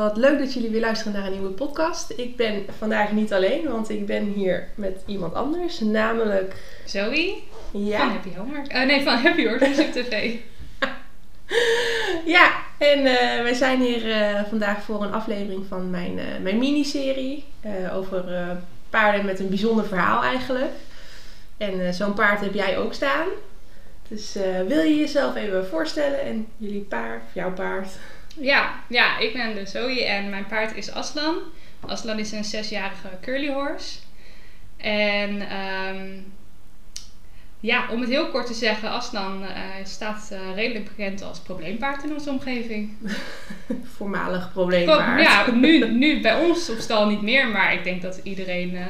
wat leuk dat jullie weer luisteren naar een nieuwe podcast. Ik ben vandaag niet alleen, want ik ben hier met iemand anders, namelijk... Zoe Ja, van Happy Homework. Eh, nee, van Happy Homework TV. ja en eh, wij zijn hier eh, vandaag voor een aflevering van mijn, mijn miniserie over paarden met een bijzonder verhaal eigenlijk. En zo'n paard heb jij ook staan. Dus wil je jezelf even voorstellen en jullie paard, jouw paard? Ja, ja, ik ben de Zoe en mijn paard is Aslan. Aslan is een zesjarige curly horse. En ehm, ja, om het heel kort te zeggen, Aslan eh, staat eh, redelijk bekend als probleempaard in onze omgeving. Voormalig probleempaard. Ja, nu, nu bij ons op stal niet meer, maar ik denk dat iedereen, eh,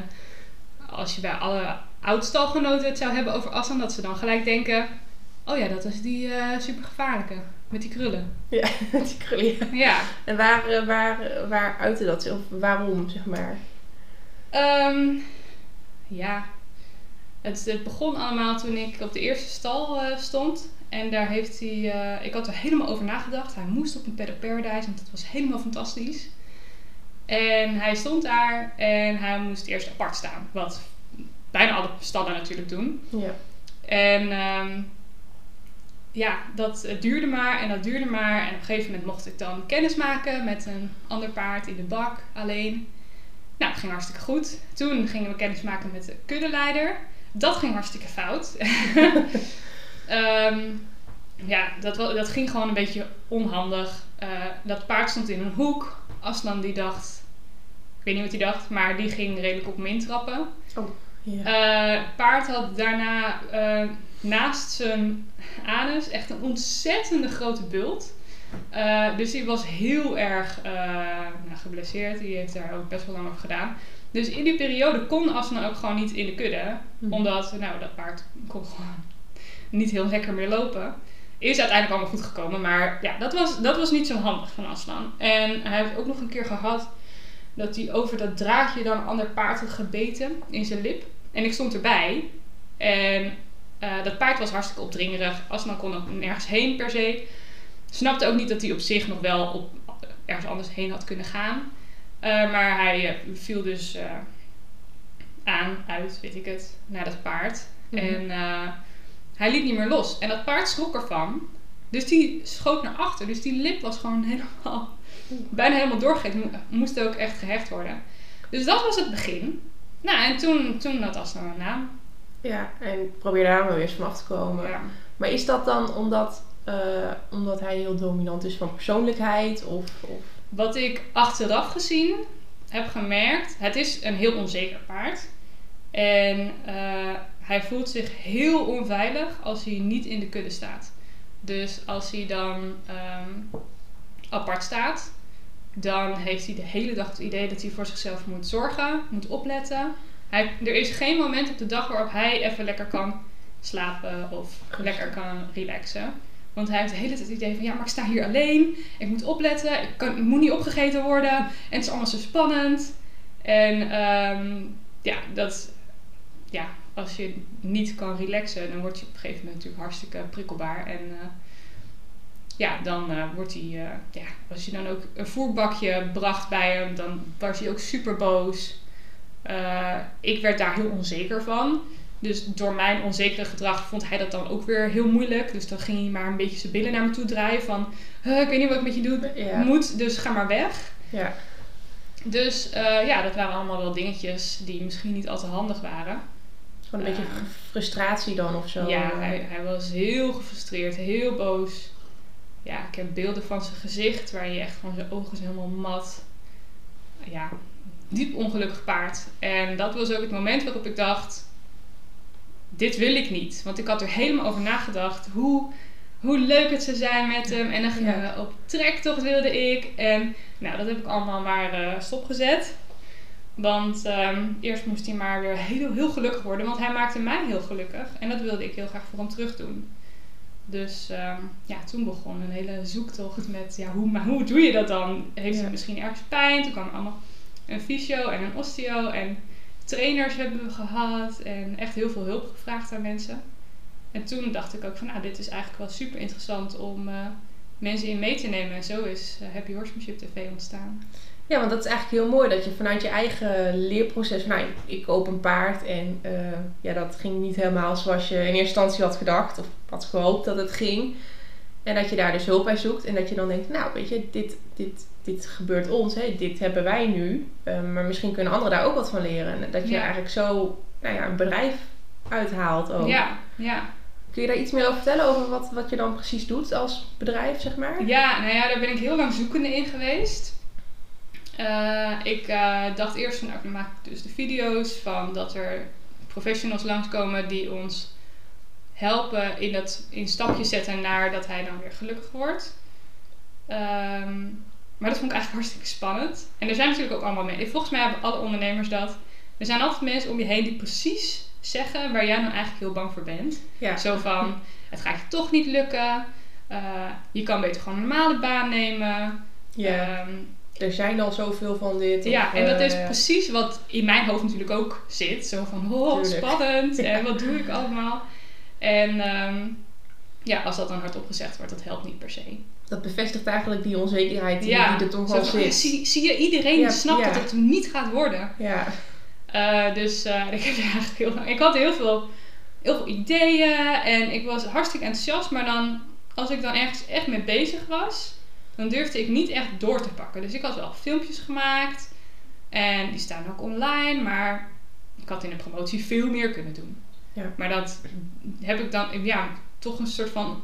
als je bij alle oudstalgenoten het zou hebben over Aslan, dat ze dan gelijk denken: oh ja, dat is die super gevaarlijke met die krullen. Ja, die krullen. Ja. En waar, eh, waar, eh, waar uitte dat? Of waarom, zeg maar? Ehm, ja, het, het begon allemaal toen ik op de eerste stal eh, stond. En daar heeft hij, ik had er helemaal over nagedacht. Hij moest op een Paddock Paradise, want dat was helemaal fantastisch. En hij stond daar en hij moest eerst apart staan. Wat bijna alle stallen natuurlijk doen. Ja. En ehm, ja, dat eh, duurde maar en dat duurde maar. En op een gegeven moment mocht ik dan kennis maken met een ander paard in de bak alleen. Nou, dat ging hartstikke goed. Toen gingen we kennis maken met de kuddeleider. Dat ging hartstikke fout. Ehm, ja, dat, dat ging gewoon een beetje onhandig. Eh, dat paard stond in een hoek. Aslan die dacht, ik weet niet wat hij dacht, maar die ging redelijk op hem intrappen. ja. Eh, paard had daarna eh, naast zijn anus echt een ontzettende grote bult. Eh, dus die was heel erg eh, nou, geblesseerd. Die heeft daar ook best wel lang over gedaan. Dus in die periode kon Asna ook gewoon niet in de kudde. Mhm. Omdat nou, dat paard kon gewoon niet heel lekker meer lopen. Is uiteindelijk allemaal goed gekomen. Maar ja, dat was, dat was niet zo handig van Aslan. En hij heeft ook nog een keer gehad dat hij over dat draadje dan een ander paard had gebeten in zijn lip. En ik stond erbij. En eh, dat paard was hartstikke opdringerig. Aslan kon ook nergens heen per se. Snapte ook niet dat hij op zich nog wel op ergens anders heen had kunnen gaan. Eh, maar hij eh, viel dus aan, uit, weet ik het, naar dat paard. Mhm. En hij liet niet meer los. En dat paard schrok ervan. Dus die schoot naar achter. Dus die lip was gewoon helemaal, bijna helemaal doorgekeken. Mo- Moest ook echt gehecht worden. Dus dat was het begin. Nou, en toen, toen had Aslan een naam. Ja, en probeer daar maar weer vanaf te komen. Ja. Maar is dat dan omdat, eh, omdat hij heel dominant is van persoonlijkheid? Of, of... Wat ik achteraf gezien heb gemerkt, het is een heel onzeker paard. En eh, hij voelt zich heel onveilig als hij niet in de kudde staat. Dus als hij dan ehm, apart staat, dan heeft hij de hele dag het idee dat hij voor zichzelf moet zorgen, moet opletten. Hij, er is geen moment op de dag waarop hij even lekker kan slapen of lekker kan relaxen. Want hij heeft de hele tijd het idee van ja, maar ik sta hier alleen. Ik moet opletten. Ik, kan, ik moet niet opgegeten worden. En het is allemaal zo spannend. En ehm, ja, dat, ja, als je niet kan relaxen, dan word je op een gegeven moment natuurlijk hartstikke prikkelbaar. En eh, ja, dan eh, wordt hij, eh, ja, als je dan ook een voerbakje bracht bij hem, dan was hij ook super boos. Eh, ik werd daar heel onzeker van. Dus door mijn onzekere gedrag vond hij dat dan ook weer heel moeilijk. Dus dan ging hij maar een beetje zijn billen naar me toe draaien van... "Huh, ik weet niet wat ik met je doe, Ja. moet, dus ga maar weg. Ja. Dus eh, ja, dat waren allemaal wel dingetjes die misschien niet al te handig waren. Gewoon een beetje frustratie dan of zo. Ja, hij, hij was heel gefrustreerd, heel boos. Ja, ik heb beelden van zijn gezicht waar je echt van zijn ogen zijn helemaal mat. Ja, diep ongelukkig paard. En dat was ook het moment waarop ik dacht, dit wil ik niet. Want ik had er helemaal over nagedacht hoe, hoe leuk het zou zijn met hem. En dan gingen Ja. we op trektocht wilde ik. En nou, dat heb ik allemaal maar eh, stopgezet. Want ehm, eerst moest hij maar weer heel, heel gelukkig worden. Want hij maakte mij heel gelukkig. En dat wilde ik heel graag voor hem terug doen. Dus ehm, ja, toen begon een hele zoektocht met... Ja, hoe, maar hoe doe je dat dan? Heeft Ja. hij misschien ergens pijn? Toen kwam allemaal een fysio en een osteo. En trainers hebben we gehad. En echt heel veel hulp gevraagd aan mensen. En toen dacht ik ook van... Nou, dit is eigenlijk wel super interessant om... eh, mensen in mee te nemen. En zo is eh, Happy Horsemanship TV ontstaan. Ja, want dat is eigenlijk heel mooi dat je vanuit je eigen leerproces, nou, ik koop een paard en eh, ja, dat ging niet helemaal zoals je in eerste instantie had gedacht of had gehoopt dat het ging. En dat je daar dus hulp bij zoekt en dat je dan denkt, nou, weet je, dit, dit, dit gebeurt ons, hè, dit hebben wij nu, eh, maar misschien kunnen anderen daar ook wat van leren. En dat je Ja. eigenlijk zo nou ja, een bedrijf uithaalt ook. Ja, ja. Kun je daar iets meer over vertellen, over wat, wat je dan precies doet als bedrijf, zeg maar? Ja, nou ja, daar ben ik heel lang zoekende in geweest. Eh, ik eh, dacht eerst van, nou, dan maak ik dus de video's van dat er professionals langskomen die ons helpen in, dat, in stapjes zetten naar dat hij dan weer gelukkig wordt. Ehm, maar dat vond ik eigenlijk hartstikke spannend. En er zijn natuurlijk ook allemaal mensen. Volgens mij hebben alle ondernemers dat. Er zijn altijd mensen om je heen die precies zeggen waar jij dan eigenlijk heel bang voor bent. Ja. Zo van, het gaat je toch niet lukken. Eh, je kan beter gewoon een normale baan nemen. ja. Ehm, Er zijn al zoveel van dit. ja, of, en dat is eh, precies wat in mijn hoofd natuurlijk ook zit. Zo van, oh, spannend. Ja. En wat doe ik allemaal? En ehm, ja, als dat dan hardop gezegd wordt, dat helpt niet per se. Dat bevestigt eigenlijk die onzekerheid die, ja, die er toch wel zit. zie, zie je, iedereen Ja, snapt ja. dat het niet gaat worden. Ja, Eh, dus eh, ik heb eigenlijk heel lang. Ik had heel veel, heel veel ideeën en ik was hartstikke enthousiast. Maar dan, als ik dan ergens echt mee bezig was, dan durfde ik niet echt door te pakken. Dus ik had wel filmpjes gemaakt en die staan ook online. Maar ik had in de promotie veel meer kunnen doen. Ja. Maar dat heb ik dan, ja, toch een soort van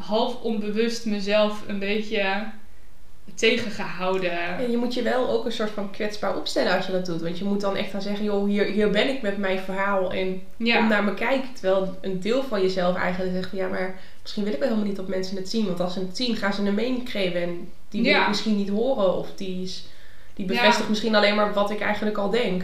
half onbewust mezelf een beetje tegengehouden. En je moet je wel ook een soort van kwetsbaar opstellen als je dat doet. Want je moet dan echt gaan zeggen, joh, hier, hier ben ik met mijn verhaal en Ja. kom naar me kijken. Terwijl een deel van jezelf eigenlijk zegt ja, maar misschien wil ik wel helemaal niet dat mensen het zien. Want als ze het zien, gaan ze een mening geven en die wil Ja. ik misschien niet horen. Of die, is, die Ja. bevestigt misschien alleen maar wat ik eigenlijk al denk.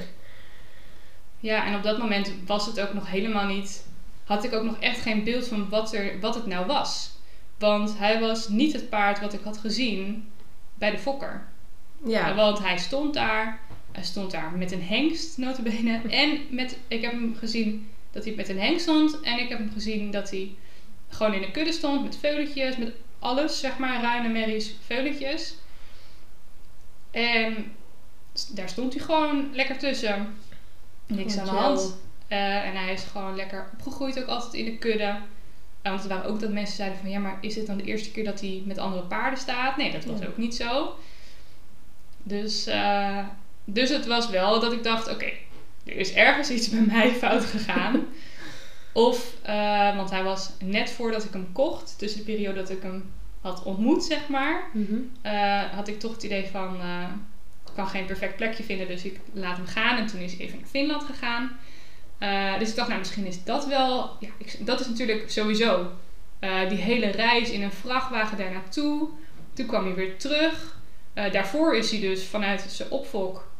Ja, en op dat moment was het ook nog helemaal niet. Had ik ook nog echt geen beeld van wat, er, wat het nou was. Want hij was niet het paard wat ik had gezien bij de fokker. Ja, Want hij stond daar. Hij stond daar met een hengst, notabene. En met, ik heb hem gezien dat hij met een hengst stond. En ik heb hem gezien dat hij gewoon in een kudde stond. Met veuletjes, met alles, zeg maar. Ruine merries, veuletjes. En daar stond hij gewoon lekker tussen. Niks aan de hand. Eh, en hij is gewoon lekker opgegroeid ook altijd in de kudde. Want er waren ook dat mensen zeiden van... Ja, maar is dit dan de eerste keer dat hij met andere paarden staat? Nee, dat was Ja. ook niet zo. Dus, eh, dus het was wel dat ik dacht... Oké, er is ergens iets bij mij fout gegaan. of, eh, want hij was net voordat ik hem kocht... Tussen de periode dat ik hem had ontmoet, zeg maar... Mhm. eh, had ik toch het idee van... ik kan geen perfect plekje vinden, dus ik laat hem gaan. En toen is hij even naar Finland gegaan. Eh, dus ik dacht, nou, misschien is dat wel... Ja, ik, dat is natuurlijk sowieso eh, die hele reis in een vrachtwagen daar naartoe. Toen kwam hij weer terug. Eh, daarvoor is hij dus vanuit zijn opvolk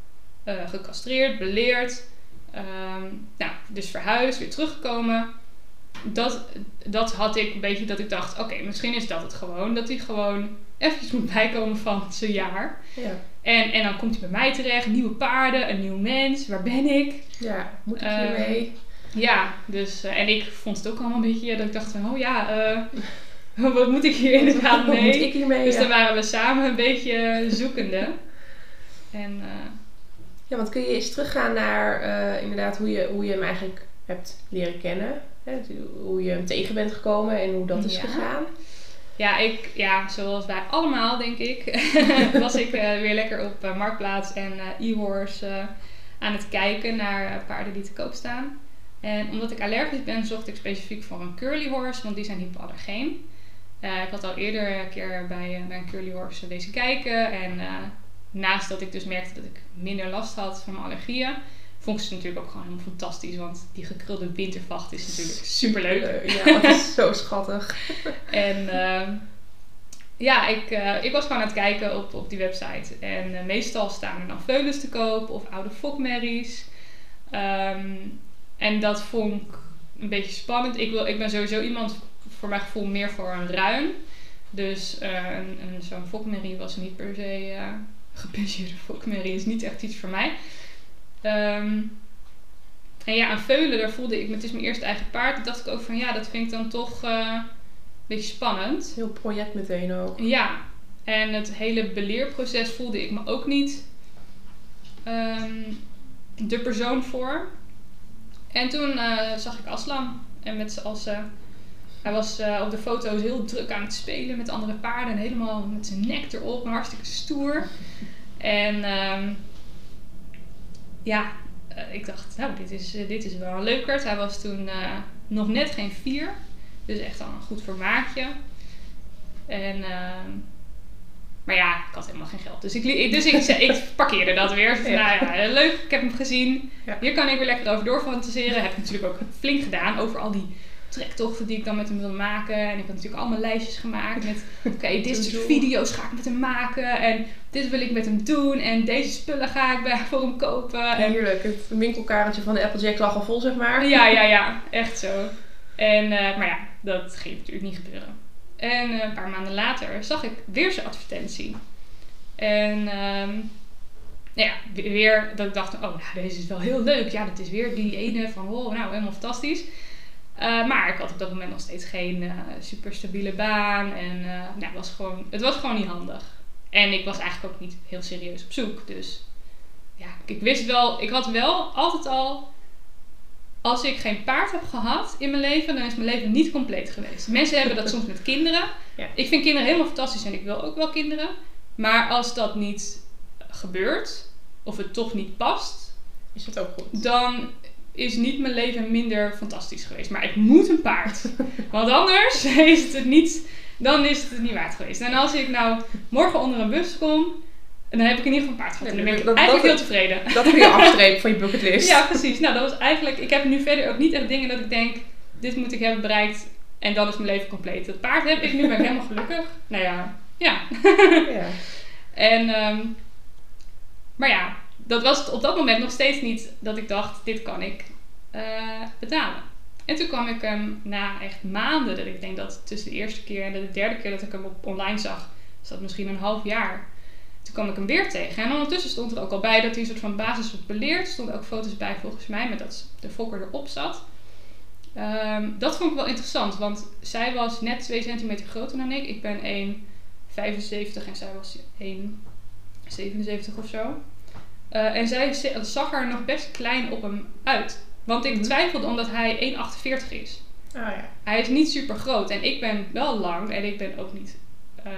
gecastreerd, beleerd. Ehm, nou, dus verhuisd, weer teruggekomen. Dat, dat had ik een beetje dat ik dacht, oké, misschien is dat het gewoon. Dat hij gewoon eventjes moet bijkomen van zijn jaar. ja. En, en dan komt hij bij mij terecht, nieuwe paarden, een nieuw mens, waar ben ik? ja, moet ik Eh, hiermee? Ja, dus, eh, en ik vond het ook allemaal een beetje dat ik dacht van, oh ja, eh, wat moet ik hier inderdaad Wat moet mee? ik hiermee? Dus Ja. dan waren we samen een beetje zoekende. En eh, Ja, want kun je eens teruggaan naar eh, inderdaad hoe je, hoe je hem eigenlijk hebt leren kennen. Hè? Hoe je hem tegen bent gekomen en hoe dat is Ja. gegaan. Ja, ik, ja, zoals wij allemaal denk ik, was ik eh, weer lekker op eh, Marktplaats en eh e-horse eh, aan het kijken naar paarden die te koop staan. En omdat ik allergisch ben, zocht ik specifiek voor een curly horse, want die zijn hypoallergeen. Ik had al eerder een keer bij, een curly horse wezen kijken. En naast dat ik dus merkte dat ik minder last had van mijn allergieën, vond ik ze natuurlijk ook gewoon helemaal fantastisch. Want die gekrulde wintervacht is natuurlijk superleuk. Eh, ja, dat is zo schattig. En ehm, ja, ik, eh, ik was gewoon aan het kijken op, op die website. En eh, meestal staan er dan veulens te koop of oude fokmerries. Ehm, en dat vond ik een beetje spannend. Ik, wil, ik ben sowieso iemand, voor mijn gevoel, meer voor een ruim. Dus een, een, zo'n fokmerrie was niet per se... gepensioneerde fokmerrie is niet echt iets voor mij. Ehm, en ja, aan veulen, daar voelde ik... Het is mijn eerste eigen paard. Toen dacht ik ook van, ja, dat vind ik dan toch... eh, beetje spannend. Heel project meteen ook. Ja, en het hele beleerproces voelde ik me ook niet ehm, de persoon voor. En toen eh, zag ik Aslan. En met als, eh, hij was eh, op de foto's heel druk aan het spelen met andere paarden. En helemaal met zijn nek erop. En hartstikke stoer. En ehm, ja, eh, ik dacht, nou, dit is, eh, dit is wel een leukert. Hij was toen eh, nog net geen vier. Dus echt al een goed vermaakje. En, ehm, maar ja, ik had helemaal geen geld. Dus ik, dus ik, parkeerde dat weer. Ja. Nou ja, leuk, ik heb hem gezien. Ja. Hier kan ik weer lekker over doorfantaseren. Heb ik natuurlijk ook flink gedaan over al die trektochten die ik dan met hem wil maken. En ik had natuurlijk allemaal lijstjes gemaakt met... Oké, dit soort video's ga ik met hem maken. En dit wil ik met hem doen. En deze spullen ga ik bij, voor hem kopen. En Heerlijk. Het winkelkarretje van de Applejack lag al vol, zeg maar. ja, ja, ja, echt zo. En, eh, maar ja, dat ging natuurlijk niet gebeuren. En eh, een paar maanden later zag ik weer zijn advertentie. En ehm, nou ja, we- weer dat ik dacht, oh, nou, deze is wel heel leuk. Ja, dat is weer die ene van, oh, nou, helemaal fantastisch. Eh, maar ik had op dat moment nog steeds geen eh, super stabiele baan. En eh, nou, het, was gewoon, het was gewoon niet handig. En ik was eigenlijk ook niet heel serieus op zoek. Dus ja, ik wist wel, ik had wel altijd al als ik geen paard heb gehad in mijn leven, dan is mijn leven niet compleet geweest. Mensen hebben dat soms met kinderen. Ja. Ik vind kinderen helemaal fantastisch en ik wil ook wel kinderen. Maar als dat niet gebeurt, of het toch niet past, Is het ook goed? dan is niet mijn leven minder fantastisch geweest. Maar ik moet een paard. Want anders is het het niet, dan is het het niet waard geweest. En als ik nou morgen onder een bus kom, dan heb ik in ieder geval een paard gehad. En dan ben ik Dat- eigenlijk dat- heel tevreden. Dat kun je afstrepen van je bucketlist. Ja, precies. Nou, dat was eigenlijk... Ik heb nu verder ook niet echt dingen dat ik denk... Dit moet ik hebben bereikt en dan is mijn leven compleet. Het paard heb ik, nu ben ik helemaal gelukkig. Nou ja, ja. Ja. En, ehm, maar ja, dat was op dat moment nog steeds niet dat ik dacht... Dit kan ik eh, betalen. En toen kwam ik hem na echt maanden... Dat ik denk dat tussen de eerste keer en de derde keer dat ik hem online zag... Dus dat misschien een half jaar... Toen kwam ik hem weer tegen. En ondertussen stond er ook al bij dat hij een soort van basis was beleerd. Er stonden ook foto's bij volgens mij met dat de fokker erop zat. Ehm, dat vond ik wel interessant, want zij was net 2 centimeter groter dan ik. Ik ben 1,75 en zij was 1,77 of zo. Eh, en zij zag er nog best klein op hem uit. Want ik Mhm. twijfelde omdat hij 1,48 is. Oh ja. Hij is niet super groot en ik ben wel lang en ik ben ook niet eh,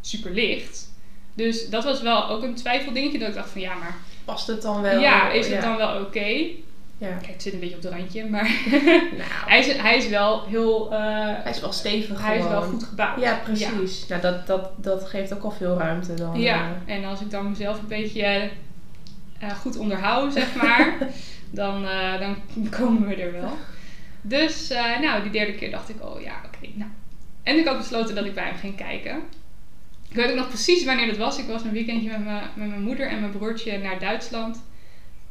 super licht. Dus dat was wel ook een twijfeldingetje dat ik dacht van ja, maar Past het dan wel? ja, is het Ja. dan wel oké? Ja. Kijk, het zit een beetje op het randje, maar Nou, hij, is, hij is wel heel, eh, hij is wel stevig hij is wel goed gebouwd. Ja, precies. Nou, dat, dat, dat geeft ook al veel ruimte dan. Ja, en als ik dan mezelf een beetje eh, goed onderhoud, zeg maar, dan, eh, dan komen we er wel. Dus, eh, nou, die derde keer dacht ik, oh ja, oké, nou. En ik had besloten dat ik bij hem ging kijken. Ik weet ook nog precies wanneer dat was. Ik was een weekendje met, mijn- met mijn moeder en mijn broertje naar Duitsland.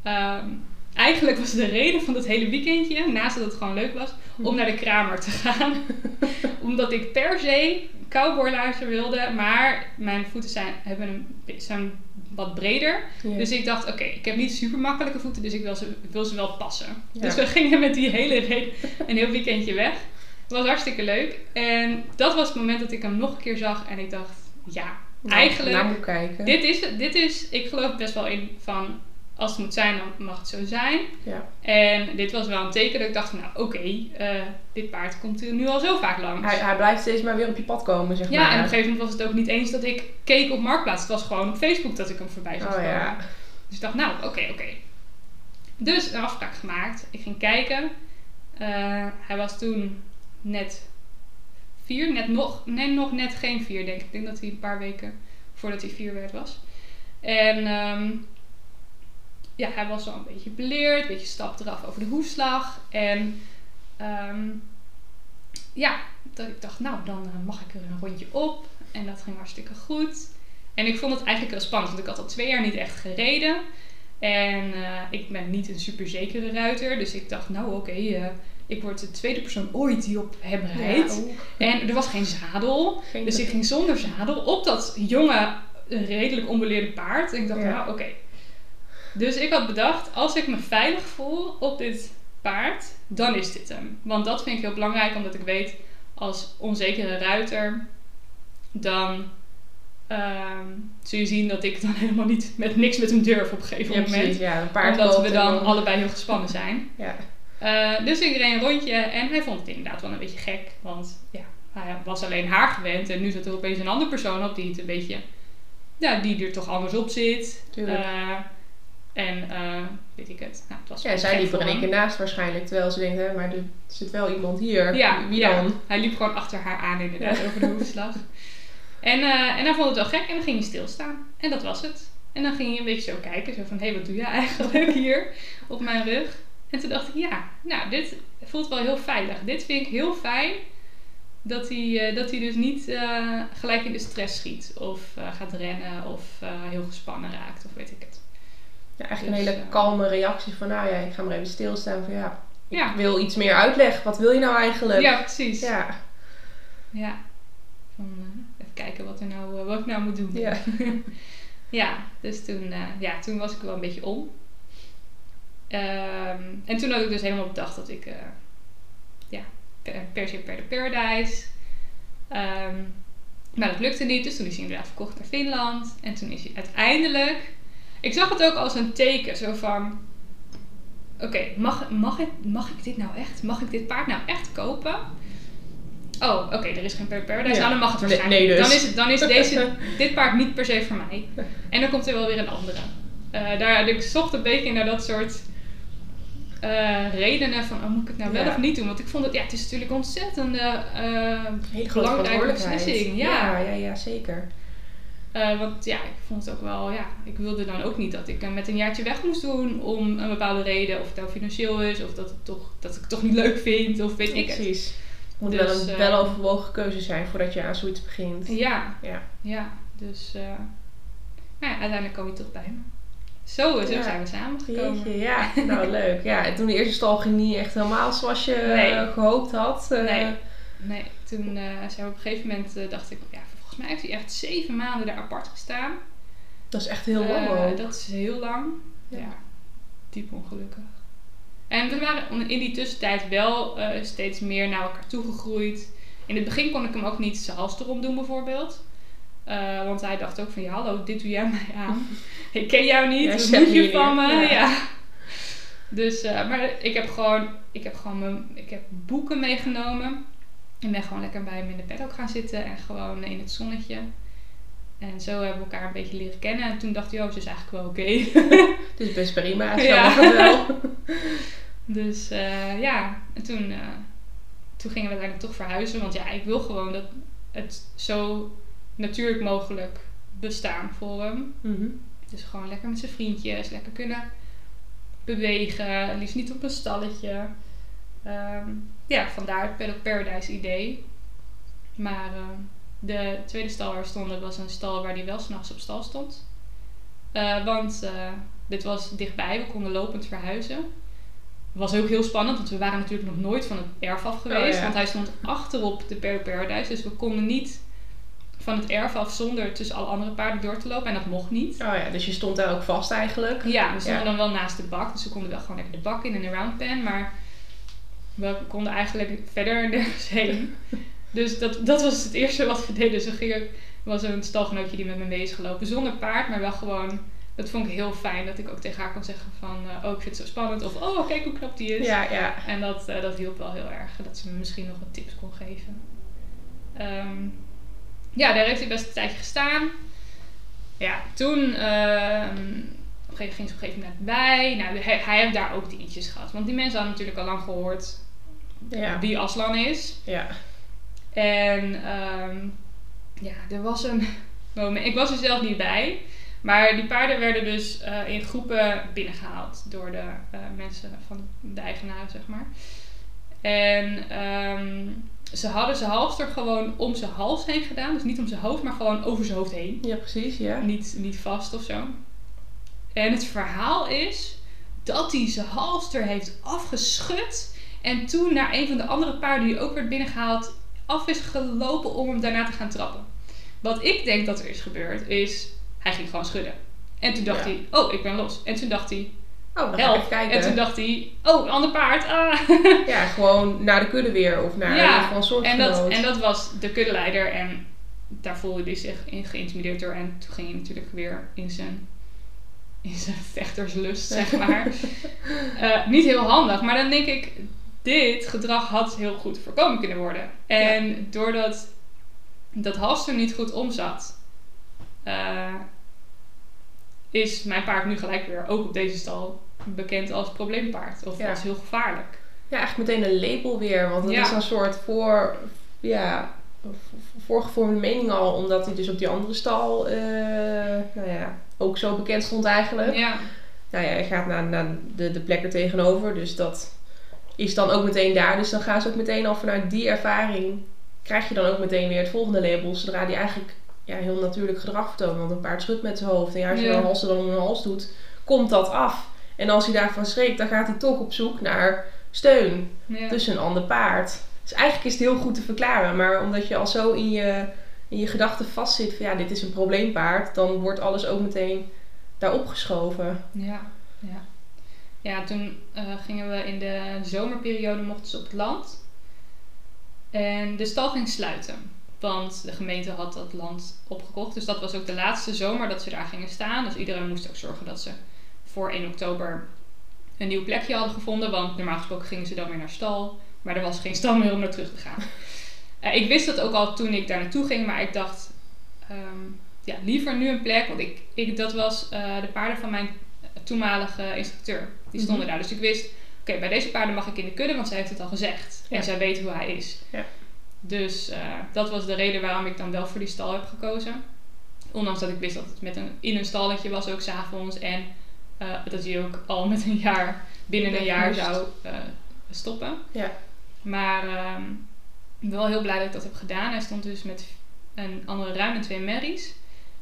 Ehm, eigenlijk was de reden van dat hele weekendje, naast dat het gewoon leuk was, om naar de kramer te gaan. Omdat ik per se cowboylaarzen wilde, maar mijn voeten zijn, hebben een, zijn wat breder. Dus ik dacht, oké, ik heb niet super makkelijke voeten, dus ik wil ze, ik wil ze wel passen. Ja. Dus we gingen met die hele reden een heel weekendje weg. Het was hartstikke leuk. En dat was het moment dat ik hem nog een keer zag en ik dacht, ja, Nou, eigenlijk, moet kijken. dit is, het. dit is, ik geloof best wel in van, als het moet zijn, dan mag het zo zijn. Ja. En dit was wel een teken dat ik dacht nou oké, eh, dit paard komt er nu al zo vaak langs. Hij, hij blijft steeds maar weer op je pad komen, zeg ja, maar. en op een gegeven moment was het ook niet eens dat ik keek op Marktplaats. Het was gewoon op Facebook dat ik hem voorbij zag Oh komen. ja. Dus ik dacht, nou, oké, oké. Dus een afspraak gemaakt. Ik ging kijken. Eh, hij was toen net vier, net nog, nee, nog net geen vier, denk ik. Ik denk dat hij een paar weken voordat hij vier werd was. En ehm, ja, hij was al een beetje beleerd, een beetje stap eraf over de hoefslag. En ehm, ja, dat ik dacht, nou, dan eh, mag ik er een rondje op. En dat ging hartstikke goed. En ik vond het eigenlijk heel spannend, want ik had al twee jaar niet echt gereden. En eh, ik ben niet een super zekere ruiter. Dus ik dacht, nou oké, eh, ik word de tweede persoon ooit die op hem rijdt. Ja. En er was geen zadel. Geen- Dus ik ging zonder zadel op dat jonge, redelijk onbeleerde paard. En ik dacht, Ja. nou oké. Dus ik had bedacht, als ik me veilig voel op dit paard, dan is dit hem. Want dat vind ik heel belangrijk, omdat ik weet, als onzekere ruiter, dan ehm, zul je zien dat ik dan helemaal niet met niks met hem durf op een gegeven Ja, moment. precies. Ja, een paard Omdat we en dan allebei heel gespannen zijn. Ja. Eh, dus ik reed een rondje en hij vond het inderdaad wel een beetje gek. Want ja, hij was alleen haar gewend en nu zat er opeens een andere persoon op die het een beetje, ja, die er toch anders op zit. Tuurlijk. En eh, weet ik het. Nou, het was Ja, zij liep er in één keer naast waarschijnlijk. Terwijl ze denkt, hè, maar er zit wel iemand hier. Ja, Wie ja. dan? Hij liep gewoon achter haar aan inderdaad Ja. over de hoefslag. En, eh, en hij vond het wel gek en dan ging hij stilstaan. En dat was het. En dan ging hij een beetje zo kijken. Zo van, hé, wat doe je eigenlijk hier op mijn rug? En toen dacht ik, ja, nou, dit voelt wel heel veilig. Dit vind ik heel fijn. Dat hij, eh, dat hij dus niet gelijk in de stress schiet. Of gaat rennen. Of heel gespannen raakt. Of weet ik het. Ja, eigenlijk een Dus, hele eh, kalme reactie van, nou ja, ik ga maar even stilstaan. Van ja, ik Ja. wil iets meer uitleg. Wat wil je nou eigenlijk? Ja, precies. Ja. Ja. Van, eh, even kijken wat, er nou, eh, wat ik nou moet doen. Ja. Ja, dus toen, ja, toen was ik wel een beetje om. Ehm, en toen had ik dus helemaal bedacht dat ik, ja, per, per se per de Paradise. Ehm, maar dat lukte niet, dus toen is hij inderdaad verkocht naar Finland. En toen is hij uiteindelijk, ik zag het ook als een teken, zo van, oké, mag, mag, ik, mag ik dit nou echt, mag ik dit paard nou echt kopen? Oh, oké, er is geen Paradise, Ja. nou dan mag het Nee- waarschijnlijk. nee dus. Dan is, het, dan is deze, dit paard niet per se voor mij. En dan komt er wel weer een andere. Eh, daar, ik zocht een beetje naar dat soort eh, redenen van, oh, moet ik het nou wel Ja. of niet doen? Want ik vond het, ja, het is natuurlijk een ontzettende eh, belangrijke beslissing. Ja. ja, ja, ja, zeker. Eh, want ja, ik vond het ook wel, ja, ik wilde dan ook niet dat ik hem met een jaartje weg moest doen om een bepaalde reden. Of het nou financieel is, of dat, het toch, dat ik het toch niet leuk vind, of weet ik het. Precies. Het moet Dus, wel een eh, weloverwogen keuze zijn voordat je aan zoiets begint. Ja, Ja. ja. Dus, eh nou ja, uiteindelijk kwam hij toch bij me. Zo, zo Ja. zijn we samengekomen. Jeetje, ja. Nou, leuk. Ja, en toen de eerste stal ging niet echt helemaal zoals je Nee. eh, gehoopt had. Eh, Nee. Nee, toen eh, zijn we op een gegeven moment, eh, dacht ik, volgens mij heeft hij echt zeven maanden daar apart gestaan. Dat is echt heel lang Eh, ook. Dat is heel lang. Ja. Ja, diep ongelukkig. En we waren in die tussentijd wel eh, steeds meer naar elkaar toegegroeid. In het begin kon ik hem ook niet zijn hals erom doen bijvoorbeeld. Eh, want hij dacht ook van, ja hallo, dit doe jij mij aan. ik ken jou niet, wat moet me je van me? Ja. Ja. Dus, maar ik heb gewoon, ik heb gewoon mijn, ik heb boeken meegenomen. En ben gewoon lekker bij hem in de ook gaan zitten en gewoon in het zonnetje. En zo hebben we elkaar een beetje leren kennen. En toen dacht hij, oh, ze is eigenlijk wel oké. Het is best prima. Zo Ja. mag wel. Dus eh, ja, en toen, eh, toen gingen we uiteindelijk toch verhuizen. Want ja, ik wil gewoon dat het zo natuurlijk mogelijk bestaan voor hem. Mhm. Dus gewoon lekker met zijn vriendjes, lekker kunnen bewegen. Liefst niet op een stalletje. Ehm, ja, vandaar het Paddock Paradise idee. Maar ehm, de tweede stal waar we stonden was een stal waar die wel s'nachts op stal stond. Eh, want eh, dit was dichtbij, we konden lopend verhuizen. Was ook heel spannend, want we waren natuurlijk nog nooit van het erf af geweest. Oh, ja. Want hij stond achterop de Paddock Paradise. Dus we konden niet van het erf af zonder tussen alle andere paarden door te lopen. En dat mocht niet. Oh ja, dus je stond daar ook vast eigenlijk. Ja, we stonden Ja. dan wel naast de bak. Dus we konden wel gewoon lekker de bak in en een round pen. Maar we konden eigenlijk verder nergens heen. Dus dat, dat was het eerste wat we deden. Dus gingen, er was een stalgenootje die met me mee is gelopen. Zonder paard, maar wel gewoon... Dat vond ik heel fijn. Dat ik ook tegen haar kon zeggen van... eh, oh, ik vind het zo spannend. Of oh, kijk hoe knap die is. Ja, ja. En dat, eh, dat hielp wel heel erg. Dat ze me misschien nog wat tips kon geven. Ehm, ja, daar heeft hij best een tijdje gestaan. Ja, toen ehm, op een gegeven, ging ze op een gegeven moment bij. Nou, hij, hij heeft daar ook dingetjes gehad. Want die mensen hadden natuurlijk al lang gehoord Ja. wie Aslan is. Ja. En ehm, ja, er was een moment. Ik was er zelf niet bij. Maar die paarden werden dus eh, in groepen binnengehaald door de eh, mensen van de eigenaren, zeg maar. En ehm, ze hadden zijn halster gewoon om zijn hals heen gedaan. Dus niet om zijn hoofd, maar gewoon over zijn hoofd heen. Ja, precies, ja. Niet, niet vast of zo. En het verhaal is dat hij zijn halster heeft afgeschud. En toen naar een van de andere paarden die ook werd binnengehaald, af is gelopen om hem daarna te gaan trappen. Wat ik denk dat er is gebeurd, is hij ging gewoon schudden. En toen dacht Ja. hij, oh, ik ben los. En toen dacht hij, Oh, dan help. kijken. En toen dacht hij, oh, een ander paard. Ah. Ja, gewoon naar de kudde weer. Of naar Ja, van soort En dat, en dat was de kuddeleider. En daar voelde hij zich in geïntimideerd door. En toen ging hij natuurlijk weer in zijn, in zijn vechterslust, zeg maar. Eh, niet heel handig. Maar dan denk ik, dit gedrag had heel goed voorkomen kunnen worden. En doordat dat halster niet goed omzat... eh, is mijn paard nu gelijk weer, ook op deze stal, bekend als probleempaard. Of Ja. als heel gevaarlijk. Ja, eigenlijk meteen een label weer. Want het Ja. is een soort voor, ja, voorgevormde mening al. Omdat hij dus op die andere stal, eh, nou ja, ook zo bekend stond eigenlijk. Ja, Nou ja, hij gaat naar, naar de, de plek er tegenover. Dus dat is dan ook meteen daar. Dus dan gaan ze ook meteen al vanuit die ervaring... krijg je dan ook meteen weer het volgende label. Zodra die eigenlijk ja, heel natuurlijk gedrag vertoont. Want een paard schudt met zijn hoofd. En ja, als je Ja. een halster dan om een hals doet, komt dat af. En als hij daarvan schrikt, dan gaat hij toch op zoek naar steun. ja. Dus een ander paard. Dus eigenlijk is het heel goed te verklaren. Maar omdat je al zo in je, in je gedachten vastzit van ja, dit is een probleempaard. Dan wordt alles ook meteen daarop geschoven. Ja, ja. Ja, toen eh, gingen we in de zomerperiode mochten ze op het land. En de stal ging sluiten. Want de gemeente had dat land opgekocht. Dus dat was ook de laatste zomer dat ze daar gingen staan. Dus iedereen moest ook zorgen dat ze voor 1 oktober een nieuw plekje hadden gevonden. Want normaal gesproken gingen ze dan weer naar stal. Maar er was geen stal meer om naar terug te gaan. Eh, ik wist dat ook al toen ik daar naartoe ging. Maar ik dacht, ehm, ja, liever nu een plek. Want ik, ik, dat was eh, de paarden van mijn toenmalige instructeur. Die stonden Mhm. daar. Dus ik wist, oké, bij deze paarden mag ik in de kudde, want zij heeft het al gezegd. Ja. En zij weet hoe hij is. Ja. Dus eh, dat was de reden waarom ik dan wel voor die stal heb gekozen. Ondanks dat ik wist dat het met een, in een stalletje was, ook s'avonds. En dat hij ook al met een jaar, binnen een jaar zou stoppen. Ja. Maar ehm, ik ben wel heel blij dat ik dat heb gedaan. Hij stond dus met een andere ruim en twee merries.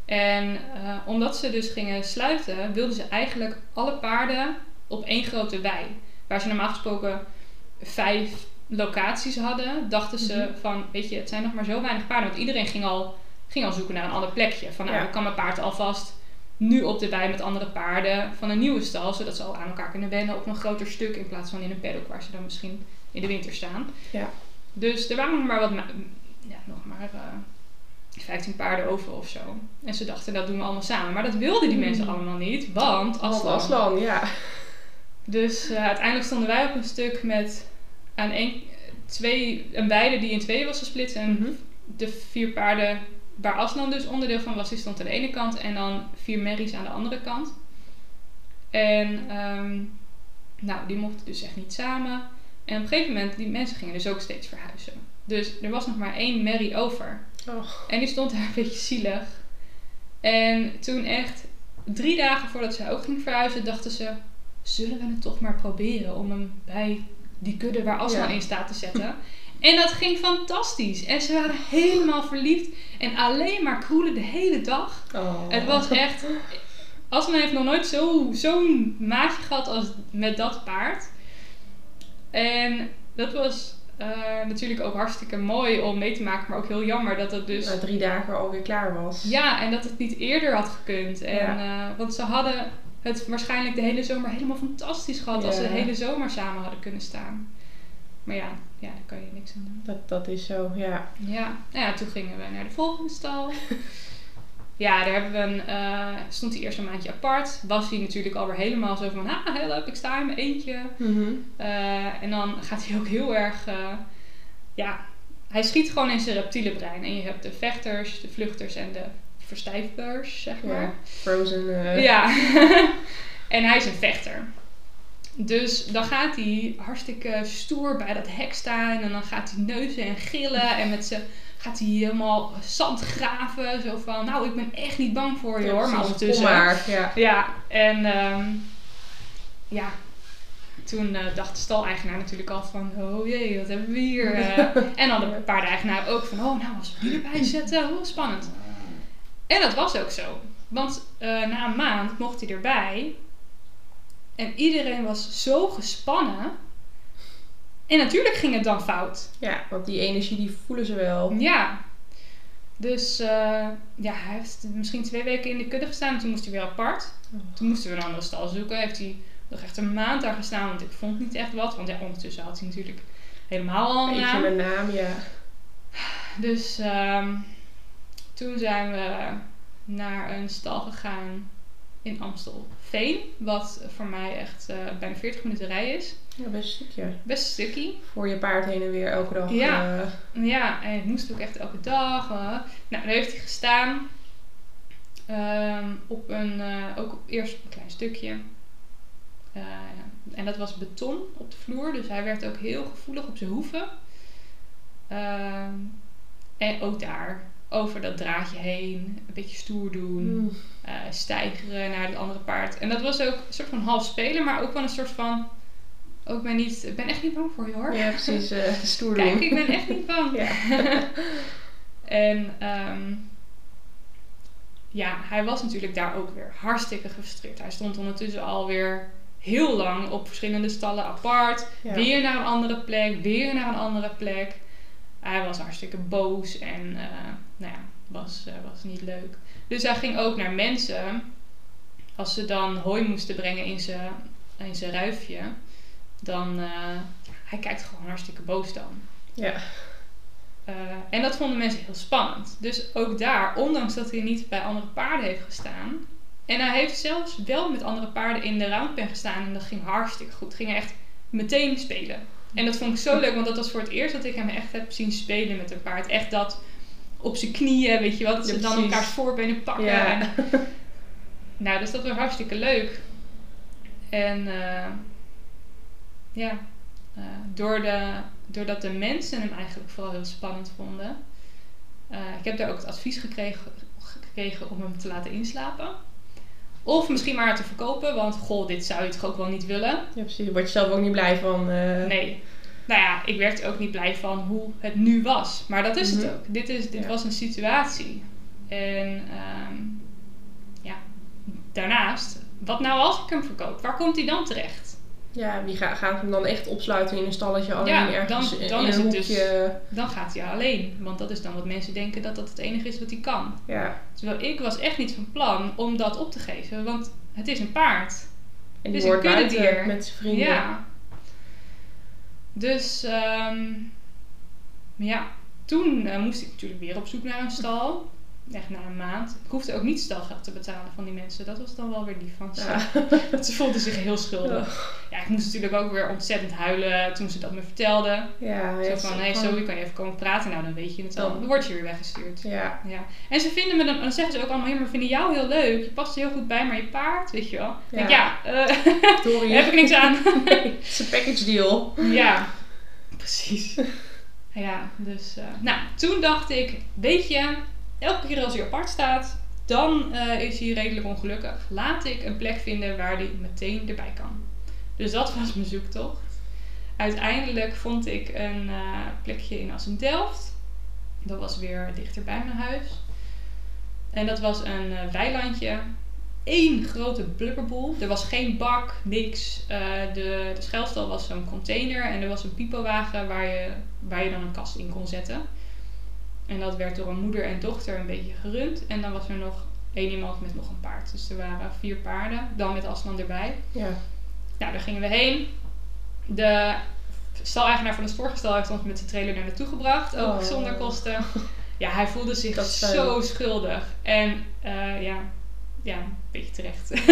En eh, omdat ze dus gingen sluiten, wilden ze eigenlijk alle paarden op één grote wei. Waar ze normaal gesproken vijf locaties hadden, dachten ze Mhm. van, weet je, het zijn nog maar zo weinig paarden. Want iedereen ging al, ging al zoeken naar een ander plekje. Van, nou, Ja. ik kan mijn paard alvast nu op de wei met andere paarden van een nieuwe stal. Zodat ze al aan elkaar kunnen wennen op een groter stuk. In plaats van in een paddock waar ze dan misschien in de winter staan. Ja. Dus er waren nog maar wat, ja, nog maar eh 15 paarden over of zo. En ze dachten, dat doen we allemaal samen. Maar dat wilden die mensen allemaal niet, want Aslan. Aslan, ja. Dus eh, uiteindelijk stonden wij op een stuk met aan één, twee, een weide die in twee was gesplitst. En Mhm. de vier paarden waar Aslan dus onderdeel van was, die stond aan de ene kant. En dan vier merries aan de andere kant. En ehm, nou, die mochten dus echt niet samen. En op een gegeven moment, die mensen gingen dus ook steeds verhuizen. Dus er was nog maar één merrie over. Oh. En die stond daar een beetje zielig. En toen echt drie dagen voordat ze ook ging verhuizen, dachten ze... Zullen we het toch maar proberen om hem bij die kudde waar Ja. in staat te zetten? En dat ging fantastisch. En ze waren helemaal verliefd. En alleen maar kroelen de hele dag. Oh. Het was echt... Aslan heeft nog nooit zo- zo'n maatje gehad als met dat paard. En dat was eh, natuurlijk ook hartstikke mooi om mee te maken. Maar ook heel jammer dat het dus... Na drie dagen alweer klaar was. Ja, en dat het niet eerder had gekund. En, eh, want ze hadden het waarschijnlijk de hele zomer helemaal fantastisch gehad als ze de hele zomer samen hadden kunnen staan. Maar ja, ja daar kan je niks aan doen. Dat, dat is zo, ja. Ja, nou ja, toen gingen we naar de volgende stal. ja, daar hebben we een, eh, stond hij eerst een maandje apart. Was hij natuurlijk alweer helemaal zo van, ah, help, ik sta in mijn eentje. Mhm. Eh, en dan gaat hij ook heel erg, eh, ja, hij schiet gewoon in zijn reptiele brein. En je hebt de vechters, de vluchters en de verstijfbeurs, zeg maar. Ja. Frozen. Ja, en hij is een vechter. Dus dan gaat hij hartstikke stoer bij dat hek staan. En dan gaat hij neuzen en gillen. En met zijn gaat hij helemaal zand graven. Zo van, nou, ik ben echt niet bang voor je Ja, hoor. Maar ondertussen... Maar, ja. Ja, en ehm, ja, toen eh, dacht de staleigenaar natuurlijk al van, oh jee, wat hebben we hier? eh. en dan de paardeneigenaar ook van, oh nou, als we die erbij zetten, oh spannend. En dat was ook zo. Want eh, na een maand mocht hij erbij. En iedereen was zo gespannen. En natuurlijk ging het dan fout. Ja, want die energie die voelen ze wel. Ja. Dus eh, ja, hij heeft misschien twee weken in de kudde gestaan. En toen moest hij weer apart. Toen moesten we een andere stal zoeken. Heeft hij nog echt een maand daar gestaan, want ik vond niet echt wat. Want ja, ondertussen had hij natuurlijk helemaal al een Beetje naam. mijn naam, ja. Dus ehm, toen zijn we naar een stal gegaan in Amstelveen. Wat voor mij echt eh, bijna 40 minuten rij is. Ja, best een stukje. Best een stukje. Voor je paard heen en weer elke dag. Ja. eh, Ja, en het moest ook echt elke dag. eh. Nou, daar heeft hij gestaan. Ehm, op een, ook op eerst op een klein stukje. En dat was beton op de vloer. Dus hij werd ook heel gevoelig op zijn hoeven. Ehm, en ook daar over dat draadje heen. Een beetje stoer doen. mm, eh, stijgeren naar het andere paard. En dat was ook een soort van half spelen. Maar ook wel een soort van... Ook ben niet, ik ben echt niet bang voor je hoor. ja, precies. eh, stoer Kijk, doen. ik ben echt niet bang. Ja. En ehm, ja, hij was natuurlijk daar ook weer hartstikke gefrustreerd. Hij stond ondertussen alweer heel lang op verschillende stallen apart. Ja. Weer naar een andere plek, weer naar een andere plek. Hij was hartstikke boos en eh, nou ja, was, was niet leuk. Dus hij ging ook naar mensen. Als ze dan hooi moesten brengen in zijn in zijn ruifje, dan eh, hij kijkt gewoon hartstikke boos dan. Ja. Eh, en dat vonden mensen heel spannend. Dus ook daar, ondanks dat hij niet bij andere paarden heeft gestaan. En hij heeft zelfs wel met andere paarden in de roundpen gestaan. En dat ging hartstikke goed. Ging echt meteen spelen. En dat vond ik zo leuk, want dat was voor het eerst dat ik hem echt heb zien spelen met een paard. Echt dat op zijn knieën, weet je wel. Dat Ja, ze dan elkaars voorbenen pakken. Ja. En, nou, dus dat was hartstikke leuk. En eh, ja, eh, door de, doordat de mensen hem eigenlijk vooral heel spannend vonden. eh, ik heb daar ook het advies gekregen, gekregen om hem te laten inslapen. Of misschien maar te verkopen, want goh, dit zou je toch ook wel niet willen. ja, precies. Daar word je zelf ook niet blij van. Nee. Nou ja, ik werd er ook niet blij van hoe het nu was. Maar dat is Mhm. het ook. Dit, is, dit Ja. was een situatie. En ehm, ja, daarnaast, wat nou als ik hem verkoop? Waar komt hij dan terecht? Ja, wie ga, gaat hem dan echt opsluiten in een stalletje alleen Ja, ergens dan- dan in is een het dus- hoekje? Dan gaat hij alleen. Want dat is dan wat mensen denken dat dat het enige is wat hij kan. Ja. Terwijl ik was echt niet van plan om dat op te geven. Want het is een paard. En die Dus een kuddedier. met zijn vrienden. Ja. Dus ehm, ja, toen eh, moest ik natuurlijk weer op zoek naar een stal. Echt na een maand. Ik hoefde ook niet stalgeld te betalen van die mensen. Dat was dan wel weer lief van ze. Ja. Ze voelden zich heel schuldig. Ja, ik moest natuurlijk ook weer ontzettend huilen toen ze dat me vertelden. Ja, Zo ja, van, hé, hey, gewoon- Zoe, kan je even komen praten? Nou, dan weet je het al. Dan- word je weer weggestuurd. Ja, Ja. En ze vinden me dan, dan zeggen ze ook allemaal, ja, maar we vinden jou heel leuk. Je past er heel goed bij, maar je paard, weet je wel. Ik denk, ja, sorry. daar heb ik niks aan. Het is een package deal. ja, precies. Ja, dus, eh, nou, toen dacht ik, weet je, elke keer als hij apart staat, dan eh, is hij redelijk ongelukkig. Laat ik een plek vinden waar hij meteen erbij kan. Dus dat was mijn zoektocht. Uiteindelijk vond ik een eh, plekje in Assendelft. Dat was weer dichter bij mijn huis. En dat was een eh, weilandje. Eén grote blubberboel. Er was geen bak, niks. De, de schuilstal was zo'n container. En er was een pipowagen waar je, waar je dan een kast in kon zetten. En dat werd door een moeder en dochter een beetje gerund. En dan was er nog één iemand met nog een paard. Dus er waren vier paarden. Dan met Aslan erbij. Ja. Nou, daar gingen we heen. De staleigenaar van het vorige stal heeft ons met de trailer daar naartoe gebracht. Ook Oh. zonder kosten. Ja, hij voelde zich Dat is zo schuldig. En eh, ja, ja, een beetje terecht.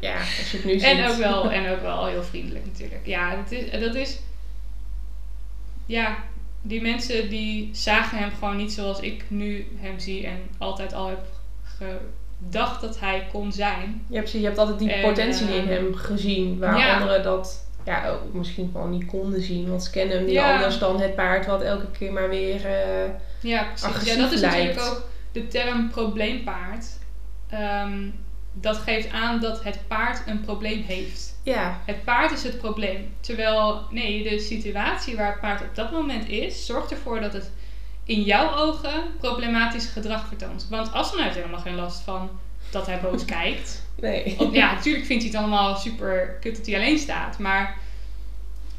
ja, als je het nu ziet. en, ook wel, en ook wel heel vriendelijk natuurlijk. Ja, dat is, dat is... Ja, die mensen die zagen hem gewoon niet zoals ik nu hem zie. En altijd al heb gedacht dat hij kon zijn. Ja, precies. Je hebt altijd die En, potentie in hem gezien. Waar ja. anderen dat ja, ook misschien gewoon niet konden zien. Want ze kennen hem niet Ja. anders dan het paard wat elke keer maar weer... eh, Ja, precies. Ja, dat is natuurlijk ook de term probleempaard. Ehm, dat geeft aan dat het paard een probleem heeft. Ja, Het paard is het probleem. Terwijl, nee, de situatie waar het paard op dat moment is, zorgt ervoor dat het in jouw ogen problematisch gedrag vertoont. Want Aslan heeft helemaal geen last van dat hij boos kijkt. nee. Of, ja, natuurlijk vindt hij het allemaal super kut dat hij alleen staat. Maar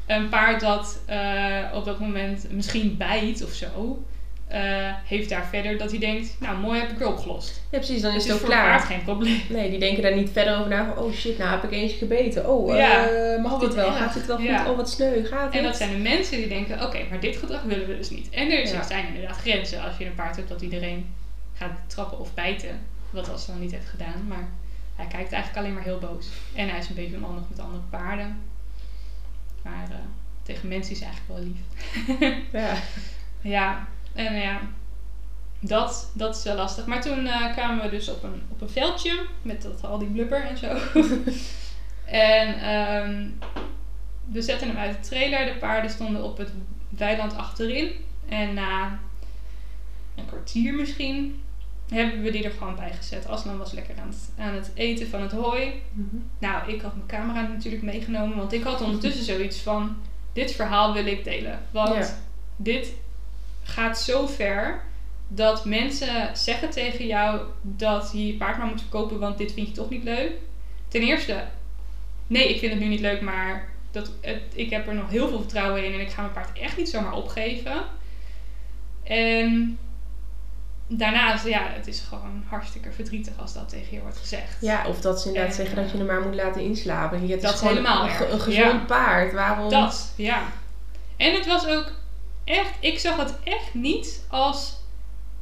een paard dat eh, op dat moment misschien bijt of zo. Eh, heeft daar verder dat hij denkt, nou mooi heb ik weer opgelost. Ja, precies, dan Dus is het het ook voor klaar. geen probleem. Nee, die denken daar niet verder over na van, oh shit, nou heb ik eentje gebeten. Oh, Ja. eh, mag Oh, dit wat wel? erg. Gaat dit wel goed? Ja. Oh, wat sneu, gaat En dit? dat zijn de mensen die denken, oké, maar dit gedrag willen we dus niet. En er Ja. zijn inderdaad grenzen. Als je een paard hebt dat iedereen gaat trappen of bijten, wat Aslan niet heeft gedaan. Maar hij kijkt eigenlijk alleen maar heel boos. En hij is een beetje onhandig met andere paarden. Maar eh, tegen mensen is hij eigenlijk wel lief. Ja. Ja, en ja, dat, dat is wel lastig. Maar toen eh, kwamen we dus op een, op een veldje met dat, al die blubber en zo. en ehm, we zetten hem uit de trailer. De paarden stonden op het weiland achterin. En na een kwartier misschien hebben we die er gewoon bij gezet. Aslan was lekker aan het, aan het eten van het hooi. Mhm. Nou, ik had mijn camera natuurlijk meegenomen, want ik had ondertussen zoiets van: dit verhaal wil ik delen. Want Ja. dit gaat zo ver dat mensen zeggen tegen jou dat je je paard maar moet verkopen, want dit vind je toch niet leuk. Ten eerste, nee, ik vind het nu niet leuk, maar dat, het, ik heb er nog heel veel vertrouwen in en ik ga mijn paard echt niet zomaar opgeven. En daarnaast, ja, het is gewoon hartstikke verdrietig als dat tegen je wordt gezegd. Ja, of dat ze inderdaad En, zeggen dat je hem maar moet laten inslapen. Het dat is helemaal een, een gezond Ja. paard. Waarom? Dat, ja. En het was ook echt, ik zag het echt niet als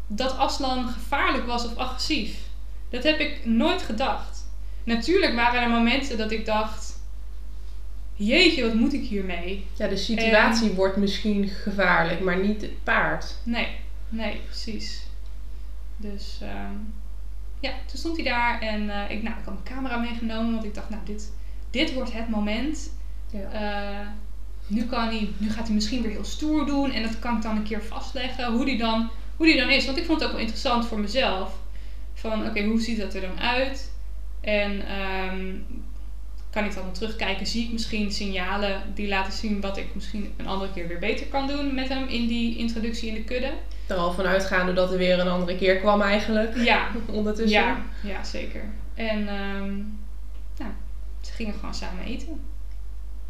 dat Aslan gevaarlijk was of agressief. Dat heb ik nooit gedacht. Natuurlijk waren er momenten dat ik dacht, jeetje, wat moet ik hiermee? Ja, de situatie wordt misschien gevaarlijk, maar niet het paard. Nee, nee, precies. Dus ehm, ja, toen stond hij daar en eh, ik, nou, ik had mijn camera meegenomen, want ik dacht, nou, dit, dit wordt het moment. Ja. Eh, nu, kan hij, nu gaat hij misschien weer heel stoer doen en dat kan ik dan een keer vastleggen hoe die dan, hoe die dan is. Want ik vond het ook wel interessant voor mezelf. Van oké, hoe ziet dat er dan uit? En ehm, kan ik dan terugkijken? Zie ik misschien signalen die laten zien wat ik misschien een andere keer weer beter kan doen met hem in die introductie in de kudde? Er al van uitgaande dat er weer een andere keer kwam eigenlijk. Ja, Ondertussen. ja, ja zeker. En ehm, nou, ze gingen gewoon samen eten.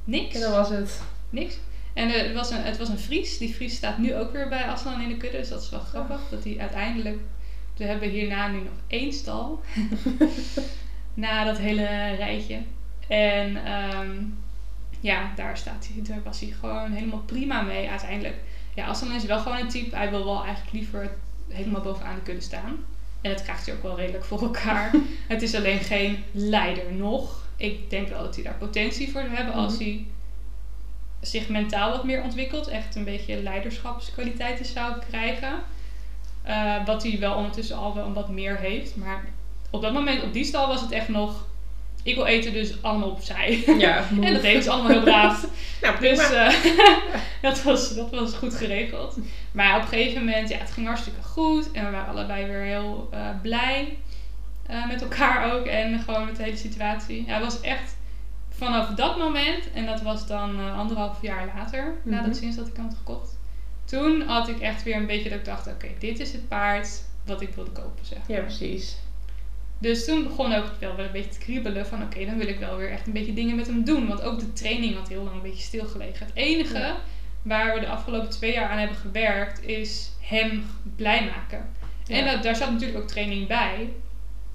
Niks. En dan was het. Niks. En eh, het was, een, het was een Fries. Die Fries staat nu ook weer bij Aslan in de kudde. Dus dat is wel grappig. Dat hij uiteindelijk... We hebben hierna nu nog één stal. Na dat hele rijtje. En ehm, ja, daar, staat hij, daar was hij gewoon helemaal prima mee uiteindelijk. Ja, Aslan is wel gewoon een type. Hij wil wel eigenlijk liever helemaal bovenaan de kudde staan. En dat krijgt hij ook wel redelijk voor elkaar. het is alleen geen leider nog. Ik denk wel dat hij daar potentie voor zou hebben als Mhm. hij zich mentaal wat meer ontwikkelt. Echt een beetje leiderschapskwaliteiten zou krijgen. Eh, wat hij wel ondertussen al wel wat meer heeft. Maar op dat moment, op die stal was het echt nog... Ik wil eten, dus allemaal opzij. Ja, en dat deden ze allemaal heel braaf. Nou. Dus eh, dat, was, dat was goed geregeld. Maar op een gegeven moment, ja, het ging hartstikke goed. En we waren allebei weer heel eh, blij met elkaar ook. En gewoon met de hele situatie. Ja, het was echt vanaf dat moment, en dat was dan eh, anderhalf jaar later, Mhm. nadat sinds dat ik hem had gekocht. Toen had ik echt weer een beetje dat ik dacht, oké, dit is het paard wat ik wilde kopen, zeg ja, precies. Dus toen begon ook wel weer een beetje te kriebelen van oké, dan wil ik wel weer echt een beetje dingen met hem doen. Want ook de training had heel lang een beetje stilgelegen. Het enige Ja. waar we de afgelopen twee jaar aan hebben gewerkt is hem blij maken. En dat, daar zat natuurlijk ook training bij.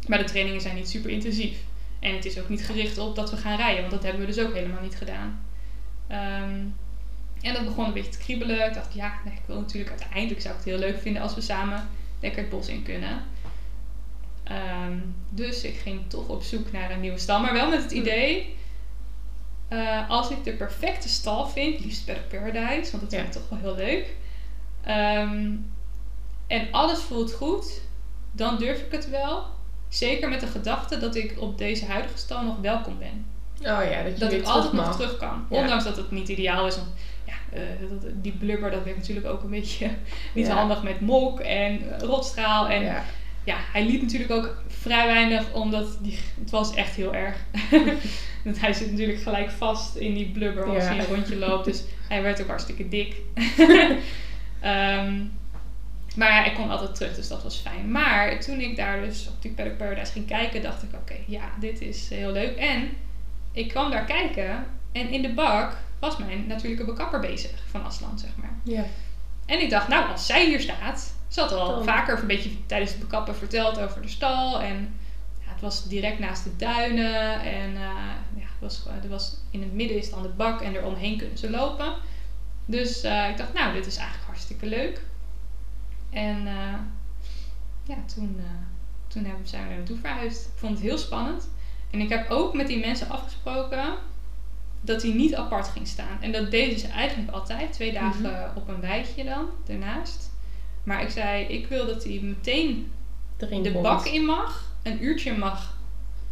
Maar de trainingen zijn niet super intensief. En het is ook niet gericht op dat we gaan rijden, want dat hebben we dus ook helemaal niet gedaan. Ehm, en dat begon een beetje te kriebelen. Ik dacht, ja, nee, ik wil natuurlijk uiteindelijk zou ik het heel leuk vinden als we samen lekker het bos in kunnen. Ehm, dus ik ging toch op zoek naar een nieuwe stal. Maar wel met het idee, eh, als ik de perfecte stal vind, liefst bij de Paradise, want dat Ja. vind ik toch wel heel leuk. Ehm, en alles voelt goed, dan durf ik het wel. Zeker met de gedachte dat ik op deze huidige stal nog welkom ben. Oh ja, dat je Dat ik altijd nog terug kan. Ja. Ondanks dat het niet ideaal is. Want ja, eh, die blubber dat werd natuurlijk ook een beetje niet Ja. handig met mok en eh, rotstraal. En ja. Ja. hij liep natuurlijk ook vrij weinig, omdat die, het was echt heel erg. Want hij zit natuurlijk gelijk vast in die blubber als hij een rondje loopt. Dus hij werd ook hartstikke dik. Ehm, maar ja, ik kon altijd terug, dus dat was fijn. Maar toen ik daar dus op die Paddock Paradise ging kijken, dacht ik, oké, ja, dit is heel leuk. En ik kwam daar kijken en in de bak was mijn natuurlijke bekapper bezig van Aslan, zeg maar. Ja. En ik dacht, nou, als zij hier staat, ze had al vaker een beetje tijdens het bekappen verteld over de stal. En ja, het was direct naast de duinen. En eh, ja, het was, gewoon- er was, in het midden is dan de bak en er omheen kunnen ze lopen. Dus eh, ik dacht, nou, dit is eigenlijk hartstikke leuk. En eh, ja, toen, eh, toen hebben, zijn we er naartoe verhuisd. Ik vond het heel spannend. En ik heb ook met die mensen afgesproken dat hij niet apart ging staan. En dat deden ze eigenlijk altijd. Twee dagen op een weidje dan, daarnaast. Maar ik zei, ik wil dat hij meteen Erin de komt. bak in mag. Een uurtje mag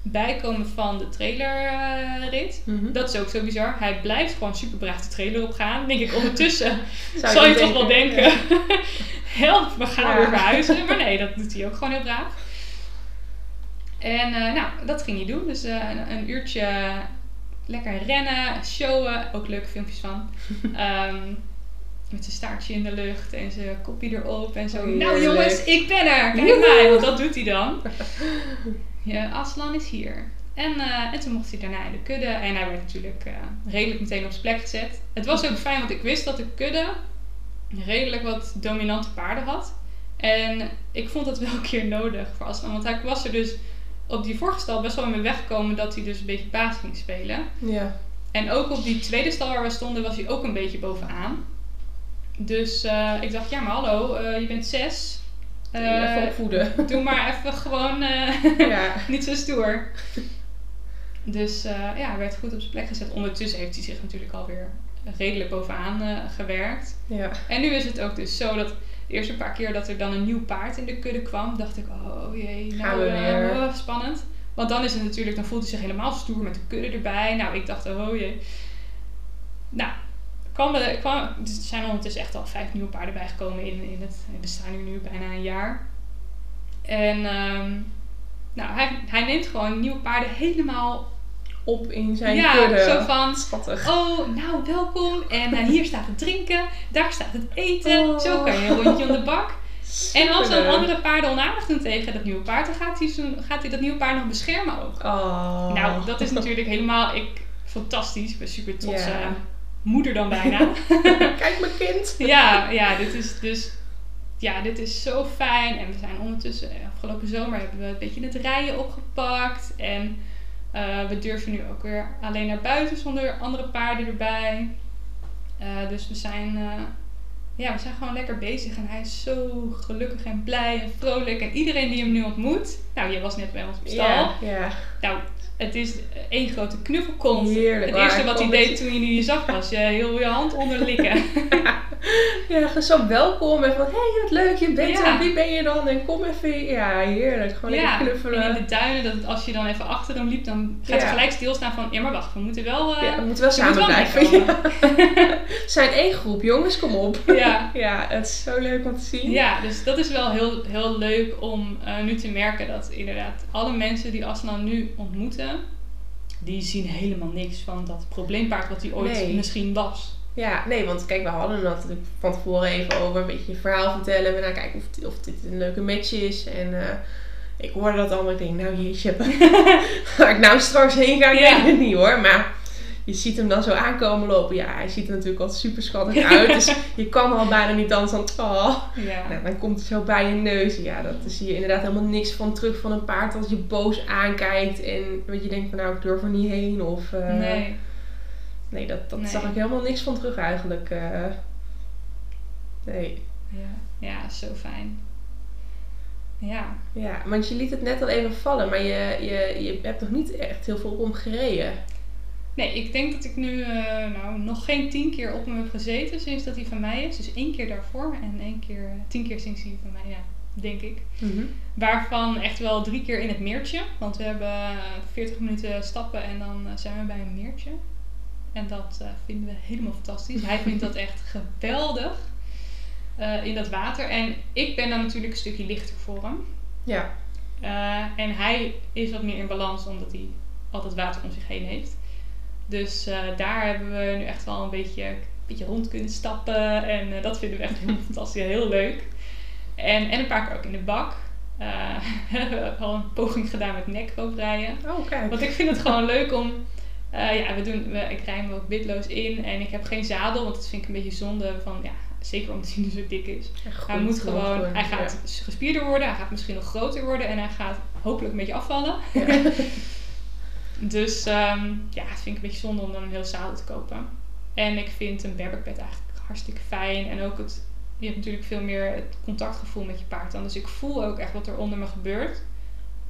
bijkomen van de trailerrit. Mhm. Dat is ook zo bizar. Hij blijft gewoon super braaf de trailer opgaan. Denk ik ondertussen Zou zal je dan toch wel denken. Ja. Help, we gaan Ja. weer verhuizen. Maar nee, dat doet hij ook gewoon heel braaf. En eh, nou, dat ging hij doen. Dus eh, een, een uurtje lekker rennen, showen. Ook leuke filmpjes van. Ehm, met zijn staartje in de lucht en zijn kopje erop en zo. Oh, nou jongens, ik ben er! Kijk mij, want dat doet hij dan. Ja, Aslan is hier. En, eh, en toen mocht hij daarna in de kudde. En hij werd natuurlijk redelijk meteen op zijn plek gezet. Het was ook fijn, want ik wist dat de kudde redelijk wat dominante paarden had. En ik vond het wel een keer nodig voor Aslan. Want hij was er dus op die vorige stal best wel mee weggekomen dat hij dus een beetje baas ging spelen. Ja. En ook op die tweede stal waar we stonden was hij ook een beetje bovenaan. Dus eh, ik dacht, ja maar hallo, eh, je bent zes. Eh, Even opvoeden. doe maar even gewoon eh, ja. niet zo stoer. Dus eh, ja, hij werd goed op zijn plek gezet. Ondertussen heeft hij zich natuurlijk alweer redelijk bovenaan eh, gewerkt. Ja. En nu is het ook dus zo dat de eerste paar keer dat er dan een nieuw paard in de kudde kwam, dacht ik, oh jee, Gaan nou we eh, weer. spannend. Want dan is het natuurlijk, dan voelt hij zich helemaal stoer met de kudde erbij. Nou, ik dacht, oh jee. Nou, kwam er, kwam, er zijn ondertussen echt al vijf nieuwe paarden bijgekomen in, in het, we staan hier nu bijna een jaar. En ehm, nou, hij, hij neemt gewoon nieuwe paarden helemaal Op in zijn ja, kudde. zo van, Schattig. Oh, nou welkom. En eh, hier staat het drinken, daar staat het eten. Oh. Zo kan je een rondje om de bak. En als dan Superleuk. andere paarden onaardig doen tegen dat nieuwe paard, dan gaat hij, zo, gaat hij dat nieuwe paard nog beschermen ook. Oh. Nou, dat is natuurlijk helemaal ik, fantastisch. Ik ben super trots. Eh, moeder dan bijna. Kijk mijn kind. ja, ja, dit is dus. Ja, dit is zo fijn. En we zijn ondertussen, eh, afgelopen zomer hebben we een beetje het rijden opgepakt. En eh, we durven nu ook weer alleen naar buiten zonder andere paarden erbij. Eh, dus we zijn, eh, ja, we zijn gewoon lekker bezig. En hij is zo gelukkig en blij en vrolijk. En iedereen die hem nu ontmoet. Nou, jij was net bij ons op stal. Ja, ja. Nou, het is één grote knuffelkont. Heerlijk. Het eerste wat hij deed toen je nu je zag was je heel je hand onderlikken. Ja, zo welkom en van, hé, hey, wat leuk, je bent Ja. er, wie ben je dan? En kom even, ja, heerlijk. Gewoon ja, lekker knuffelen. en in de duinen, dat het- als je dan even achter hem liep, dan gaat Ja. hij gelijk stilstaan van, ja maar wacht, we moeten wel... eh, ja, we moeten wel samen wel blijven. zijn één groep, jongens, kom op. ja. Ja, het is zo leuk om te zien. ja, dus dat is wel heel, heel leuk om eh, nu te merken dat inderdaad alle mensen die Aslan nu ontmoeten, die zien helemaal niks van dat probleempaard wat hij ooit Nee. misschien was. Ja, nee, want kijk, we hadden het natuurlijk van tevoren even over een beetje je verhaal vertellen. En dan kijken of, of dit een leuke match is. En eh, ik hoorde dat allemaal. Ik denk, nou jeetje, waar ik nou straks heen ga, ik Ja. weet het niet hoor. Maar je ziet hem dan zo aankomen lopen. Ja, hij ziet er natuurlijk al super schattig uit. Dus je kan al bijna niet anders dan, oh. Ja. Nou, dan komt hij zo bij je neus. Ja, dat, zie je inderdaad helemaal niks van terug van een paard als je boos aankijkt. En wat je denkt van, nou, ik durf er niet heen. Of, eh, nee. Nee, dat, dat Nee. zag ik helemaal niks van terug eigenlijk. eh. nee. Ja. ja, zo fijn. Ja. Ja, want je liet het net al even vallen, maar je, je, je hebt nog niet echt heel veel op hem gereden. Nee, ik denk dat ik nu eh, nou, nog geen tien keer op hem heb gezeten sinds dat hij van mij is. Dus één keer daarvoor en één keer, tien keer sinds hij van mij, ja, denk ik. Waarvan echt wel drie keer in het meertje. Want we hebben eh, 40 minuten stappen en dan eh, zijn we bij een meertje. En dat eh, vinden we helemaal fantastisch. Hij vindt dat echt geweldig eh, in dat water. En ik ben dan natuurlijk een stukje lichter voor hem. Ja. Eh, en hij is wat meer in balans omdat hij altijd water om zich heen heeft. Dus eh, daar hebben we nu echt wel een beetje, een beetje rond kunnen stappen. En eh, dat vinden we echt heel fantastisch, heel leuk. En, en een paar keer ook in de bak. We hebben al een poging gedaan met nekrooprijden. Oh, kijk. Want ik vind het gewoon leuk om. ja, we doen, we, ik rij me ook witloos in en ik heb geen zadel, want dat vind ik een beetje zonde van ja, zeker omdat hij nu zo dik is. Hij moet gewoon, hij gaat gespierder worden, hij gaat misschien nog groter worden en hij gaat hopelijk een beetje afvallen. Ja. Dus ehm, ja, het vind ik een beetje zonde om dan een heel zadel te kopen. En ik vind een berberbed eigenlijk hartstikke fijn. En ook het, je hebt natuurlijk veel meer het contactgevoel met je paard dan. Dus ik voel ook echt wat er onder me gebeurt.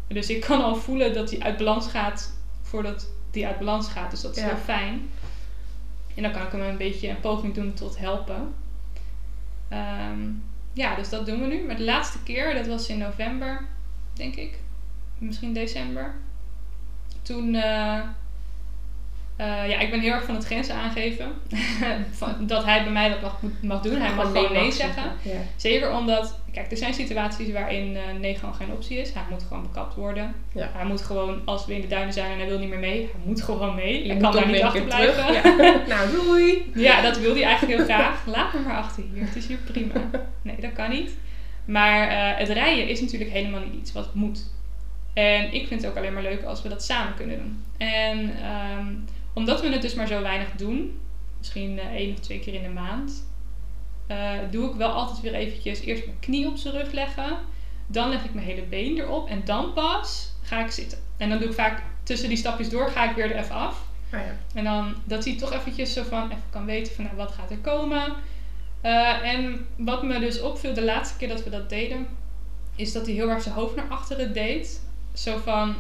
Dus ik kan al voelen dat hij uit balans gaat voordat hij uit balans gaat. Dus dat is Ja. heel fijn. En dan kan ik hem een beetje een poging doen tot helpen. Ehm, ja, dus dat doen we nu. Maar de laatste keer, dat was in november, denk ik. Misschien december. Toen, eh, eh, ja, ik ben heel erg van het grenzen aangeven. van, dat hij bij mij dat mag, mag doen. Hij mag gewoon nee zeggen. Ja. Zeker omdat, kijk, er zijn situaties waarin eh, nee gewoon geen optie is. Hij moet gewoon bekapt worden. Ja. Hij moet gewoon, als we in de duinen zijn en hij wil niet meer mee, hij moet gewoon mee. Je hij kan daar niet achter blijven. nou, doei! Ja, dat wil hij eigenlijk heel graag. Laat me maar achter hier. Het is hier prima. Nee, dat kan niet. Maar het rijden is natuurlijk helemaal niet iets wat moet. En ik vind het ook alleen maar leuk als we dat samen kunnen doen. En ehm, omdat we het dus maar zo weinig doen, misschien eh, één of twee keer in de maand, eh, doe ik wel altijd weer eventjes eerst mijn knie op zijn rug leggen. Dan leg ik mijn hele been erop en dan pas ga ik zitten. En dan doe ik vaak tussen die stapjes door, ga ik weer er even af. Ah, ja. En dan dat hij toch eventjes zo van even kan weten van nou, wat gaat er komen. Eh, en wat me dus opviel de laatste keer dat we dat deden, is dat hij heel erg zijn hoofd naar achteren deed. Zo van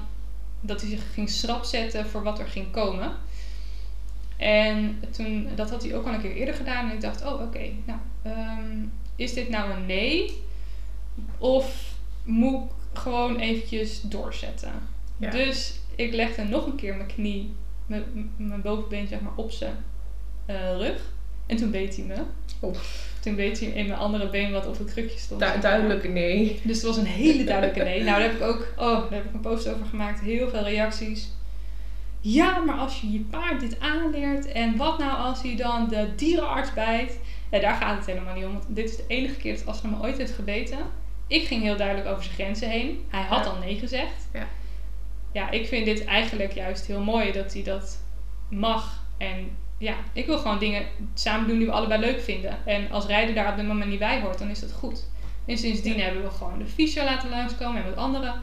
dat hij zich ging schrap zetten voor wat er ging komen. En toen, dat had hij ook al een keer eerder gedaan. En ik dacht, oh oké, nou, ehm, is dit nou een nee? Of moet ik gewoon eventjes doorzetten? Ja. Dus ik legde nog een keer mijn knie, mijn, mijn bovenbeen zeg maar, op zijn eh, rug. En toen beet hij me. Oh. Toen beet hij in mijn andere been wat op het krukje stond. Du- duidelijk een nee. Dus het was een hele duidelijke nee. Nou, daar heb ik ook, oh, daar heb ik een post over gemaakt. Heel veel reacties. Ja, maar als je je paard dit aanleert en wat nou als hij dan de dierenarts bijt? Ja, daar gaat het helemaal niet om. Want dit is de enige keer dat Astra me ooit heeft gebeten. Ik ging heel duidelijk over zijn grenzen heen. Hij had Ja. al nee gezegd. Ja. Ja, ik vind dit eigenlijk juist heel mooi dat hij dat mag. En ja, ik wil gewoon dingen samen doen die we allebei leuk vinden. En als rijden daar op dit moment niet bij hoort, dan is dat goed. En sindsdien hebben we gewoon de fysio laten langskomen en wat andere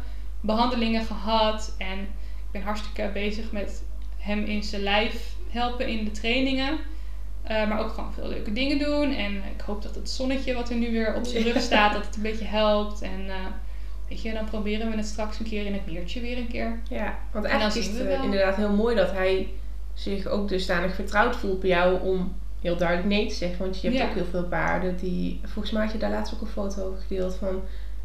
behandelingen gehad. En ik ben hartstikke bezig met hem in zijn lijf helpen in de trainingen. Eh, maar ook gewoon veel leuke dingen doen. En ik hoop dat het zonnetje wat er nu weer op zijn rug staat, dat het een beetje helpt. En eh, weet je, dan proberen we het straks een keer in het meertje weer een keer. Ja, want eigenlijk is het eh, inderdaad heel mooi dat hij zich ook dusdanig vertrouwd voelt bij jou om heel duidelijk nee te zeggen. Want je hebt Ja. ook heel veel paarden die... Volgens mij had je daar laatst ook een foto over gedeeld van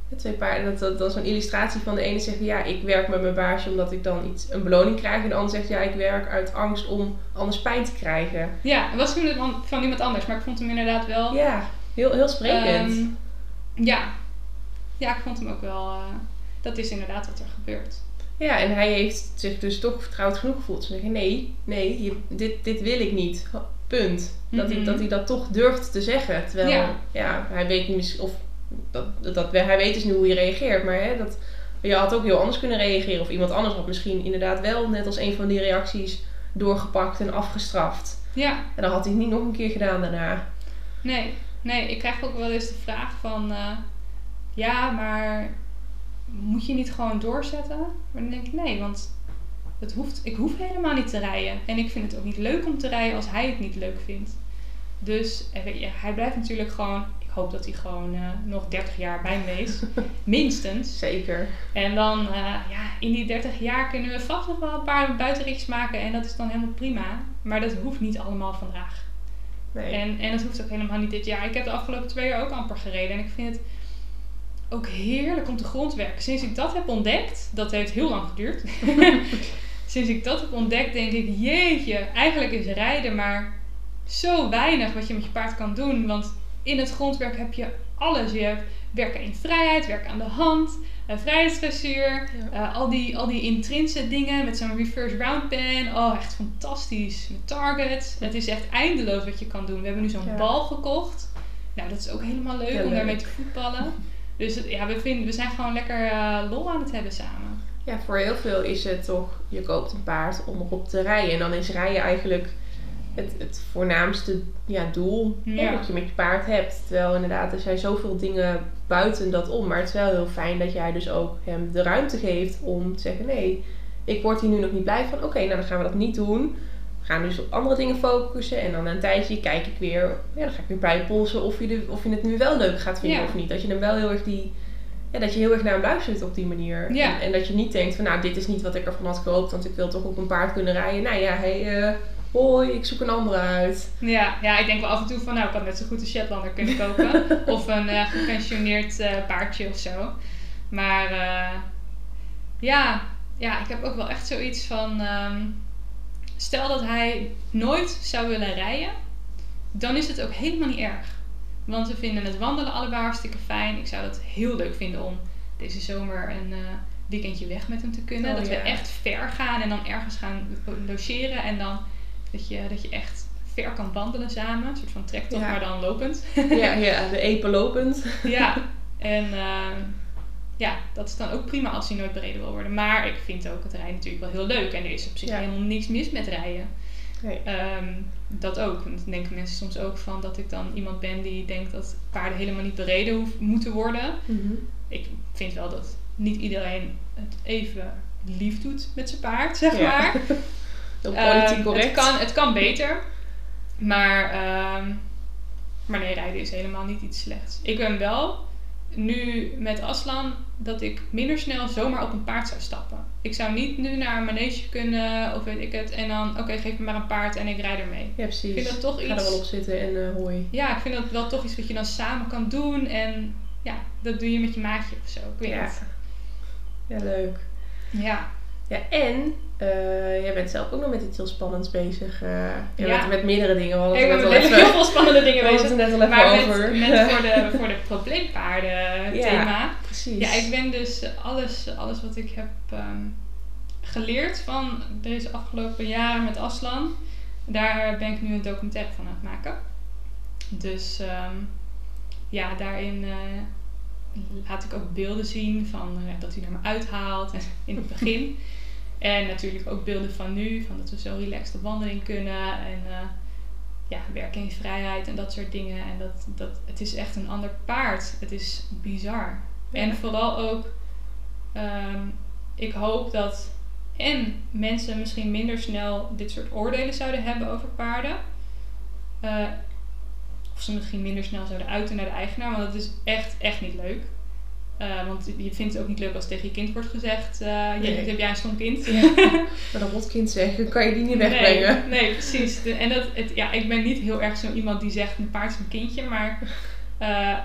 de twee paarden. Dat, dat, dat is een illustratie van de ene zegt ja, ik werk met mijn baasje omdat ik dan iets, een beloning krijg. En de ander zegt ja, ik werk uit angst om anders pijn te krijgen. Ja, het was toen van, van iemand anders, maar ik vond hem inderdaad wel. Ja, heel, heel sprekend. Ehm, ja. ja, ik vond hem ook wel. eh, dat is inderdaad wat er gebeurt. Ja, en hij heeft zich dus toch vertrouwd genoeg gevoeld. Te zeggen, nee, nee, je, dit, dit wil ik niet. Punt. Dat, hij, Mhm. dat hij dat toch durft te zeggen. Terwijl, ja, Ja. hij weet niet of dat, dat, dat, hij weet dus nu hoe je reageert. Maar hè, dat, je had ook heel anders kunnen reageren. Of iemand anders had misschien inderdaad wel, net als een van die reacties, doorgepakt en afgestraft. Ja, En dan had hij het niet nog een keer gedaan daarna. nee. Nee, ik krijg ook wel eens de vraag van... eh, ja, maar moet je niet gewoon doorzetten? Maar dan denk ik, nee, want het hoeft, ik hoef helemaal niet te rijden. En ik vind het ook niet leuk om te rijden als hij het niet leuk vindt. Dus eh, weet je, hij blijft natuurlijk gewoon... Ik hoop dat hij gewoon eh, nog 30 jaar bij me is. Minstens. Zeker. En dan, eh, ja, in die 30 jaar kunnen we vast nog wel een paar buitenritjes maken. En dat is dan helemaal prima. Maar dat hoeft niet allemaal vandaag. Nee. En, en dat hoeft ook helemaal niet dit jaar. Ik heb de afgelopen twee jaar ook amper gereden. En ik vind het ook heerlijk om te grondwerken. Sinds ik dat heb ontdekt, dat heeft heel lang geduurd. Sinds ik dat heb ontdekt, denk ik, jeetje, eigenlijk is rijden maar zo weinig wat je met je paard kan doen. Want in het grondwerk heb je alles. Je hebt werken in vrijheid, werken aan de hand, uh, vrijheidsdressuur, Ja. uh, al, die, al die intrinse dingen met zo'n reverse round pen. Oh, echt fantastisch. Met targets. Het is echt eindeloos wat je kan doen. We hebben nu zo'n Ja. bal gekocht. Nou, dat is ook helemaal leuk Ja, om leuk. daarmee te voetballen. Dus ja, we, vinden, we zijn gewoon lekker eh, lol aan het hebben samen. Ja, voor heel veel is het toch, je koopt een paard om erop te rijden. En dan is rijden eigenlijk het, het voornaamste ja, doel Ja. dat je met je paard hebt. Terwijl inderdaad, er zijn zoveel dingen buiten dat om. Maar het is wel heel fijn dat jij dus ook hem de ruimte geeft om te zeggen... Nee, ik word hier nu nog niet blij van. Oké, nou dan gaan we dat niet doen. We gaan dus op andere dingen focussen. En dan na een tijdje kijk ik weer... Ja, dan ga ik weer bijpolsen of je, de, of je het nu wel leuk gaat vinden Ja. of niet. Dat je hem wel heel erg die... Ja, dat je heel erg naar hem luistert op die manier. Ja. En, en dat je niet denkt van, nou, dit is niet wat ik ervan had gehoopt, want ik wil toch op een paard kunnen rijden. Nou ja, hey, eh, hoi, ik zoek een andere uit. Ja, ja, ik denk wel af en toe van, nou, ik had net zo goed een Shetlander kunnen kopen. of een eh, gepensioneerd eh, paardje of zo. Maar eh, ja, ja, ik heb ook wel echt zoiets van, ehm, stel dat hij nooit zou willen rijden, dan is het ook helemaal niet erg. Want we vinden het wandelen allebei hartstikke fijn. Ik zou het heel leuk vinden om deze zomer een eh, weekendje weg met hem te kunnen. Oh, dat we echt ver gaan en dan ergens gaan logeren. En dan dat je, dat je echt ver kan wandelen samen. Een soort van trektocht, Ja. maar dan lopend. ja, ja, de epen lopend. ja, en ehm, ja, dat is dan ook prima als hij nooit bereden wil worden. Maar ik vind ook het rijden natuurlijk wel heel leuk. En er is op zich Ja. helemaal niks mis met rijden. Nee. Ehm, dat ook. Want dan denken mensen soms ook van dat ik dan iemand ben die denkt dat paarden helemaal niet bereden hoef, moeten worden. Mhm. Ik vind wel dat niet iedereen het even lief doet met zijn paard, zeg Ja. maar. Ehm, politiek correct. Het kan, het kan beter. Maar, ehm, maar nee, rijden is helemaal niet iets slechts. Ik ben wel nu met Aslan dat ik minder snel zomaar op een paard zou stappen. Ik zou niet nu naar een manege kunnen of weet ik het. En dan, oké, geef me maar een paard en ik rijd ermee. Ja, precies. Ik vind dat toch Ga er iets... wel op zitten en eh hoi. Ja, ik vind dat wel toch iets wat je dan samen kan doen. En ja, dat doe je met je maatje of zo. Ik weet Ja. het. Ja, leuk. Ja. Ja, en eh, jij bent zelf ook nog met iets heel spannends bezig. eh Ja. bent met meerdere dingen. We Ik ben met heel veel spannende dingen bezig. het net al even Maar over. met, met voor, de, voor de probleempaarden Ja. thema. Precies. Ja, ik ben dus alles, alles wat ik heb ehm, geleerd van deze afgelopen jaren met Aslan, daar ben ik nu een documentaire van aan het maken. Dus ehm, ja, daarin eh, laat ik ook beelden zien van eh, dat hij naar me uithaalt in het begin. en natuurlijk ook beelden van nu, van dat we zo relaxed op wandeling kunnen en eh, ja, werken in vrijheid en dat soort dingen. En dat, dat, het is echt een ander paard. Het is bizar. En vooral ook, ehm, ik hoop dat en mensen misschien minder snel dit soort oordelen zouden hebben over paarden. Eh, of ze misschien minder snel zouden uiten naar de eigenaar, want dat is echt, echt niet leuk. Eh, want je vindt het ook niet leuk als tegen je kind wordt gezegd: eh Nee. je, heb jij een stom kind? Maar dat rotkind zeggen, kan je die niet wegbrengen. Nee, nee precies. De- en dat, het, ja, ik ben niet heel erg zo iemand die zegt een paard is een kindje, maar eh,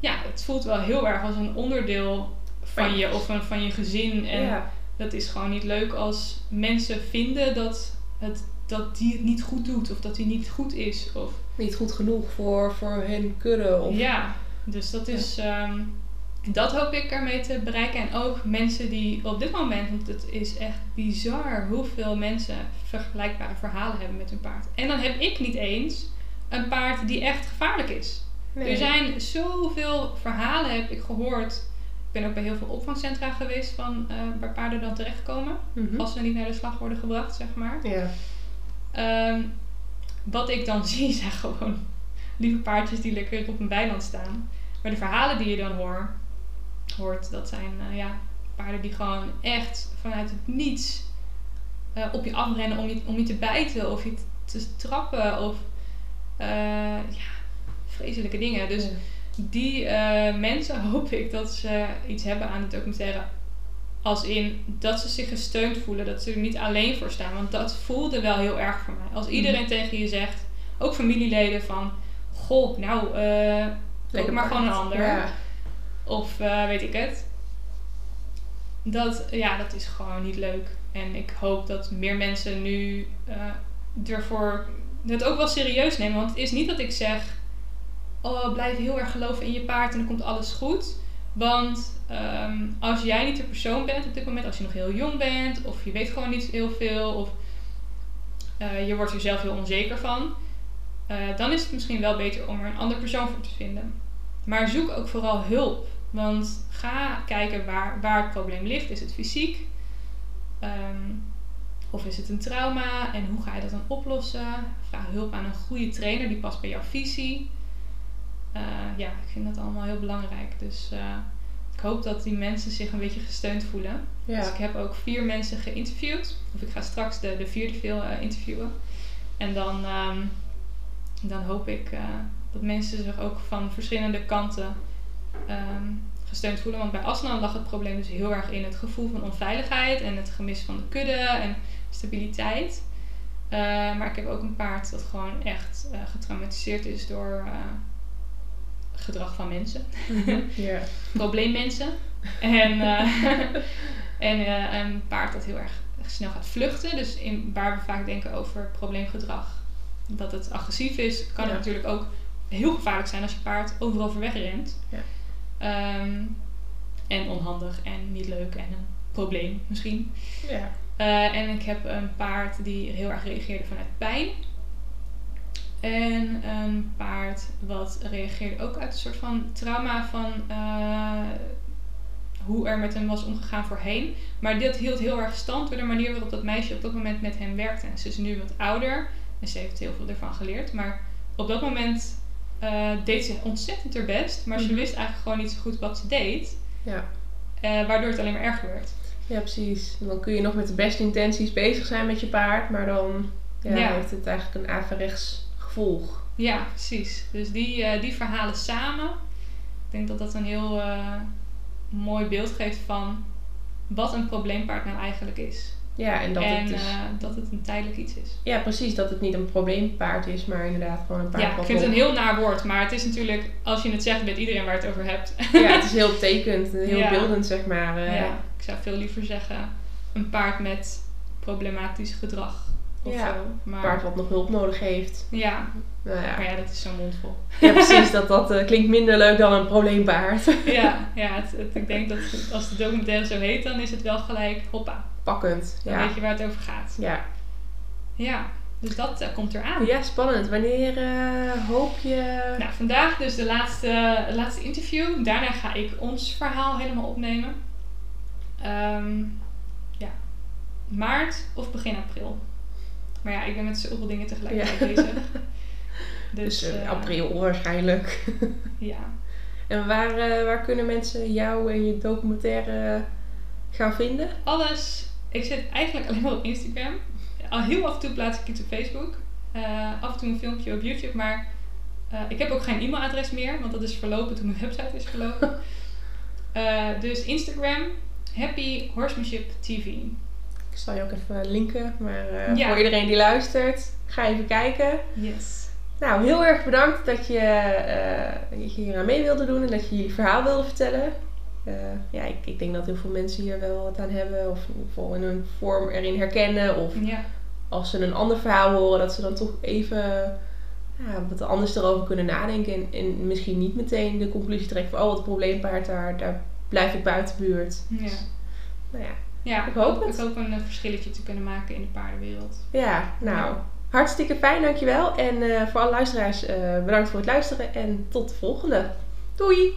ja, het voelt wel heel erg als een onderdeel van je of een, van je gezin. En ja. dat is gewoon niet leuk als mensen vinden dat, het, dat die het niet goed doet of dat hij niet goed is. Of, Niet goed genoeg voor, voor hun kudde. Of... ja, dus dat is. ehm, dat hoop ik ermee te bereiken. En ook mensen die op dit moment, want het is echt bizar hoeveel mensen vergelijkbare verhalen hebben met hun paard. En dan heb ik niet eens een paard die echt gevaarlijk is. Nee. Er zijn zoveel verhalen, heb ik gehoord. Ik ben ook bij heel veel opvangcentra geweest van, eh, waar paarden dan terechtkomen. Mhm. Als ze niet naar de slag worden gebracht, zeg maar. Ja. Ehm, wat ik dan zie zijn gewoon lieve paardjes die lekker op een weiland staan. Maar de verhalen die je dan hoor, hoort, dat zijn eh, ja, paarden die gewoon echt vanuit het niets eh, op je afrennen om je, om je te bijten of je te trappen of eh, ja, vreselijke dingen. Dus die mensen hoop ik dat ze iets hebben aan de documentaire. Als in dat ze zich gesteund voelen, dat ze er niet alleen voor staan. Want dat voelde wel heel erg voor mij. Als iedereen tegen je zegt, ook familieleden van... Goh, nou, koop maar gewoon een ander. Ja. Of eh, weet ik het. Dat, ja, dat is gewoon niet leuk. En ik hoop dat meer mensen nu eh ervoor het ook wel serieus nemen. Want het is niet dat ik zeg... Oh, blijf heel erg geloven in je paard en dan komt alles goed. Want ehm, als jij niet de persoon bent op dit moment, als je nog heel jong bent, of je weet gewoon niet heel veel, of eh, je wordt er zelf heel onzeker van, dan is het misschien wel beter om er een andere persoon voor te vinden. Maar zoek ook vooral hulp. Want ga kijken waar, waar het probleem ligt. Is het fysiek? Ehm, Of is het een trauma en hoe ga je dat dan oplossen? Vraag hulp aan een goede trainer die past bij jouw visie. Eh, ja, ik vind dat allemaal heel belangrijk. Dus eh, ik hoop dat die mensen zich een beetje gesteund voelen. Ja. Dus ik heb ook vier mensen geïnterviewd. Of ik ga straks de, de vierde veel eh, interviewen. En dan, ehm, dan hoop ik dat mensen zich ook van verschillende kanten ehm, gesteund voelen. Want bij Aslan lag het probleem dus heel erg in het gevoel van onveiligheid en het gemis van de kudde en stabiliteit. Eh, maar ik heb ook een paard dat gewoon echt eh, getraumatiseerd is door eh, gedrag van mensen Mhm. ja. probleemmensen. En, en een paard dat heel erg snel gaat vluchten. Dus in, waar we vaak denken over probleemgedrag. Dat het agressief is, kan Ja. het natuurlijk ook heel gevaarlijk zijn als je paard overal voor wegrent. Ja. Ehm, en onhandig en niet leuk en een probleem misschien. Ja. Eh, en ik heb een paard die heel erg reageerde vanuit pijn. En een paard wat reageerde ook uit een soort van trauma van eh, hoe er met hem was omgegaan voorheen. Maar dit hield heel erg stand door de manier waarop dat meisje op dat moment met hem werkte. En ze is nu wat ouder en ze heeft heel veel ervan geleerd. Maar op dat moment eh, deed ze ontzettend haar best. Maar ze Mhm. wist eigenlijk gewoon niet zo goed wat ze deed. Ja. eh, waardoor het alleen maar erger werd. ja, precies. Dan kun je nog met de beste intenties bezig zijn met je paard, maar dan ja, Ja. heeft het eigenlijk een averechts gevolg. Ja, precies. Dus die, eh, die verhalen samen. Ik denk dat dat een heel mooi beeld geeft van wat een probleempaard nou eigenlijk is. Ja, en dat en het dus, eh, dat het een tijdelijk iets is. ja, precies, dat het niet een probleempaard is, maar inderdaad gewoon een paard Ja, ik vind het een heel naar woord, maar het is natuurlijk, als je het zegt, weet iedereen waar het over hebt. Ja, het is heel tekend, heel Ja. beeldend, zeg maar. eh. ja, ik zou veel liever zeggen een paard met problematisch gedrag of Ja, zo. Een Maar, paard wat nog hulp nodig heeft. Ja, Nou ja, maar ja, dat is zo'n mondvol. ja precies, dat, dat eh, klinkt minder leuk dan een probleempaard. ja, ja het, het- ik denk dat als de documentaire zo heet, dan is het wel gelijk, hoppa, Pakkend, dan ja. weet je waar het over gaat. Ja, Ja, dus dat eh, komt eraan. ja spannend. Wanneer eh, hoop je... Nou, vandaag dus de laatste, laatste interview. Daarna ga ik ons verhaal helemaal opnemen. Ehm, ja, maart of begin april. Maar ja, ik ben met zoveel dingen tegelijkertijd Ja. bezig. Dus Dus eh, eh, april waarschijnlijk. Ja. En waar, eh, waar kunnen mensen jou en je documentaire gaan vinden? Alles. Ik zit eigenlijk alleen maar op Instagram. Al heel af en toe plaats ik iets op Facebook. Af en toe een filmpje op YouTube. Maar ik heb ook geen e-mailadres meer. Want dat is verlopen toen mijn website is verlopen. Dus Instagram. Happy Horsemanship TV. Ik zal je ook even linken, maar eh, Ja. voor iedereen die luistert, ga even kijken. Yes. Nou, heel erg bedankt dat je, eh, je hier aan mee wilde doen en dat je je verhaal wilde vertellen. Eh, ja, ik, ik denk dat heel veel mensen hier wel wat aan hebben, of in ieder geval in een vorm erin herkennen. Of Ja. als ze een ander verhaal horen, dat ze dan toch even ja, wat anders erover kunnen nadenken. En, en misschien niet meteen de conclusie trekken van, oh, wat probleempaard, daar, daar blijf ik buiten buurt. Ja. Nou ja, Ja, Ik hoop het. Ik hoop een eh, verschilletje te kunnen maken in de paardenwereld. ja nou, hartstikke fijn, dankjewel. En eh, voor alle luisteraars, eh, bedankt voor het luisteren en tot de volgende. Doei!